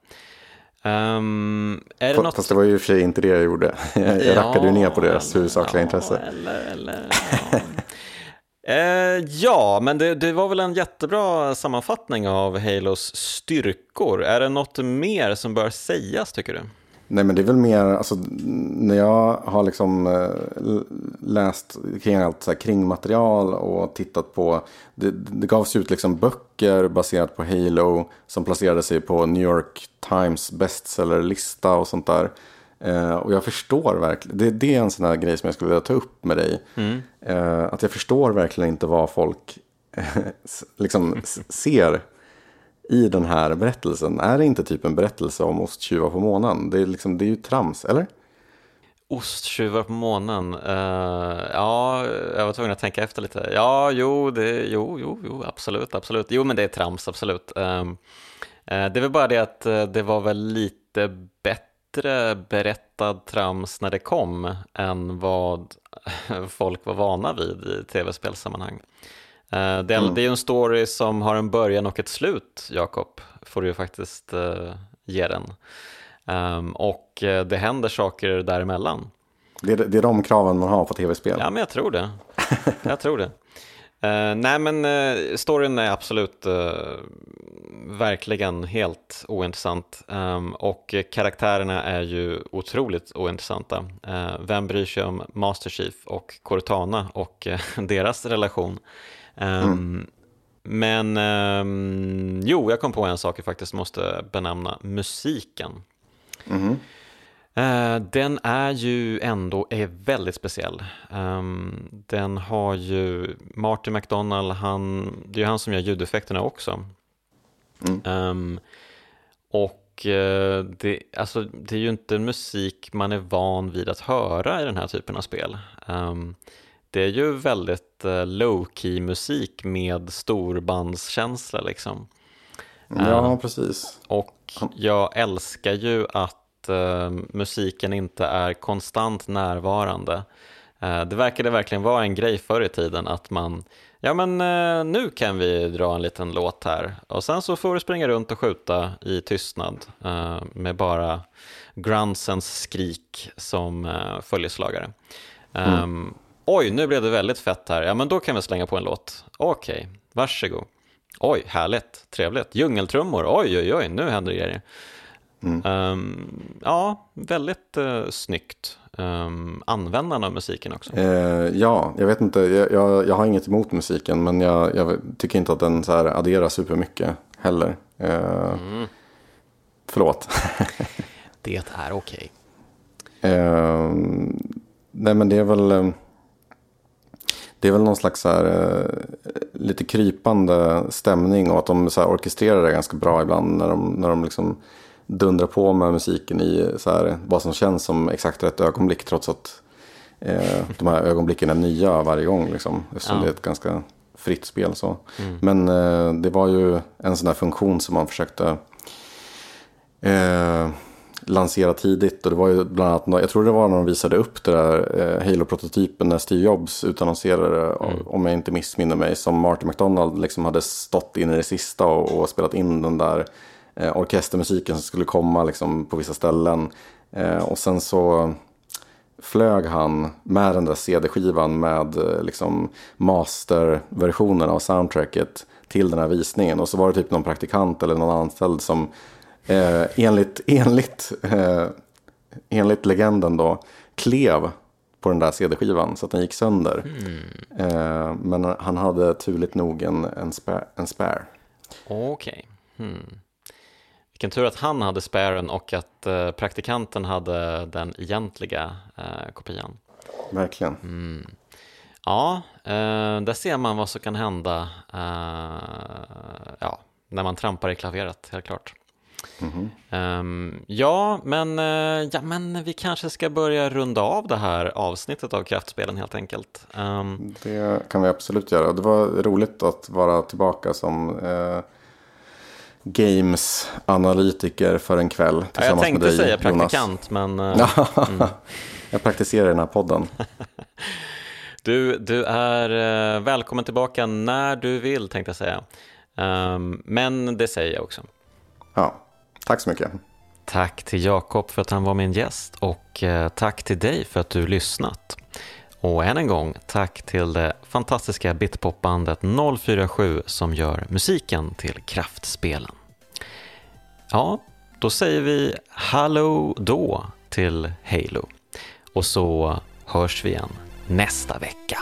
S1: Um, är
S2: det något... Fast det var ju i och för sig inte det jag gjorde. (laughs) Jag, jag rackade ju ner på deras huvudsakliga
S1: ja,
S2: intresse.
S1: Eller, eller, ja. Eh, ja, men det, det, var väl en jättebra sammanfattning av Halos styrkor. Är det något mer som bör sägas tycker du?
S2: Nej men det är väl mer, alltså när jag har liksom eh, läst kring allt så här kringmaterial och tittat på, det, det gavs ut liksom böcker baserat på Halo som placerade sig på New York Times bestsellerlista och sånt där. Eh, och jag förstår verkligen, det, det, är en sån här grej som jag skulle vilja ta upp med dig. Mm. Eh, att jag förstår verkligen inte vad folk (laughs) liksom ser i den här berättelsen. Är det inte typ en berättelse om osttjuvar på månen? Det är, liksom, det är ju trams, eller?
S1: Osttjuvar på månen? Uh, ja, jag var tvungen att tänka efter lite. Ja, jo, det, jo, jo, jo, absolut, absolut. Jo, men det är trams, absolut. Uh, uh, det är väl bara det att eh, det var väl lite bättre berättad trams när det kom än vad (laughs) folk var vana vid i tv-spelsammanhang. Eh, det, mm. det är ju en story som har en början och ett slut, Jakob, får du ju faktiskt uh, ge den. Um, och uh, det händer saker däremellan.
S2: Det är, det är de kraven man har på tv-spel?
S1: Ja, men jag tror det. jag tror det. Uh, nej, men uh, storyn är absolut uh, verkligen helt ointressant um, och karaktärerna är ju otroligt ointressanta. vem bryr sig om Master Chief och Cortana och (laughs) deras relation? Mm. Um, men um, jo, jag kom på en sak jag faktiskt måste benämna, musiken. Mm. Uh, den är ju ändå är väldigt speciell. Um, den har ju Martin McDonald, han, det är ju han som gör ljudeffekterna också. Mm. Um, och uh, det, alltså, det är ju inte musik man är van vid att höra i den här typen av spel. Um, det är ju väldigt uh, low-key musik med storbandskänsla liksom.
S2: Ja, uh, precis.
S1: Och jag älskar ju att uh, musiken inte är konstant närvarande. det verkade verkligen vara en grej förr i tiden att man, ja men nu kan vi dra en liten låt här och sen så får du springa runt och skjuta i tystnad med bara grunsens skrik som följeslagare. Mm. Oj, nu blev det väldigt fett här. Ja, men då kan vi slänga på en låt. Okej, okay, varsågod. Oj, härligt, trevligt. Djungeltrummor, oj, oj, oj, nu händer det grejer. Mm. Um, ja, väldigt uh, snyggt. Um, användande av musiken också.
S2: Eh, ja, jag vet inte, jag, jag, jag, har inget emot musiken, men jag, jag tycker inte att den så här adderar supermycket heller. Eh, mm. Förlåt.
S1: det är okej.
S2: Okay. (laughs) Eh, nej, men det är väl... Det är väl någon slags så här, eh, lite krypande stämning och att de så här orkestrerar det ganska bra ibland när de, när de liksom dundrar på med musiken i så här, vad som känns som exakt rätt ögonblick trots att eh, de här ögonblicken är nya varje gång. Liksom, eftersom ja. det är ett ganska fritt spel. Så. Mm. Men eh, det var ju en sån här funktion som man försökte eh, lansera tidigt. Och det var ju bland annat, jag tror det var när de visade upp det där eh, Halo-prototypen när Steve Jobs utannonserade, mm. om jag inte missminner mig, som Martin McDonald liksom hade stått in i det sista och, och spelat in den där eh, orkestermusiken som skulle komma liksom, på vissa ställen. Eh, och sen så flög han med den där CD-skivan med eh, liksom, masterversionen av soundtracket till den här visningen. Och så var det typ någon praktikant eller någon anställd som eh, enligt, enligt, eh, enligt legenden då, klev på den där CD-skivan så att den gick sönder. Mm. Eh, men han hade turligt nog en, en, spare. En spare.
S1: Okej. Okay. Hmm. Vilken tur att han hade sparen och att eh, praktikanten hade den egentliga eh, kopian.
S2: Verkligen.
S1: Mm. Ja, eh, där ser man vad som kan hända eh, ja, när man trampar i klaveret, helt klart. Mm -hmm. um, ja, men, uh, ja, men vi kanske ska börja runda av det här avsnittet av Kraftspelen helt enkelt. Um,
S2: det kan vi absolut göra. Det var roligt att vara tillbaka som uh, games-analytiker för en kväll
S1: ja, Jag tänkte dig, säga praktikant, men... Uh,
S2: mm. (laughs) Jag praktiserar i den här podden. (laughs)
S1: du, du är välkommen tillbaka när du vill, tänkte jag säga. Um, men det säger jag också.
S2: Ja, tack så mycket.
S1: Tack till Jakob för att han var min gäst och eh, tack till dig för att du lyssnat. Och än en gång tack till det fantastiska bitpopbandet 047 som gör musiken till kraftspelen. Ja, då säger vi Hallå då till Halo. Och så hörs vi igen nästa vecka.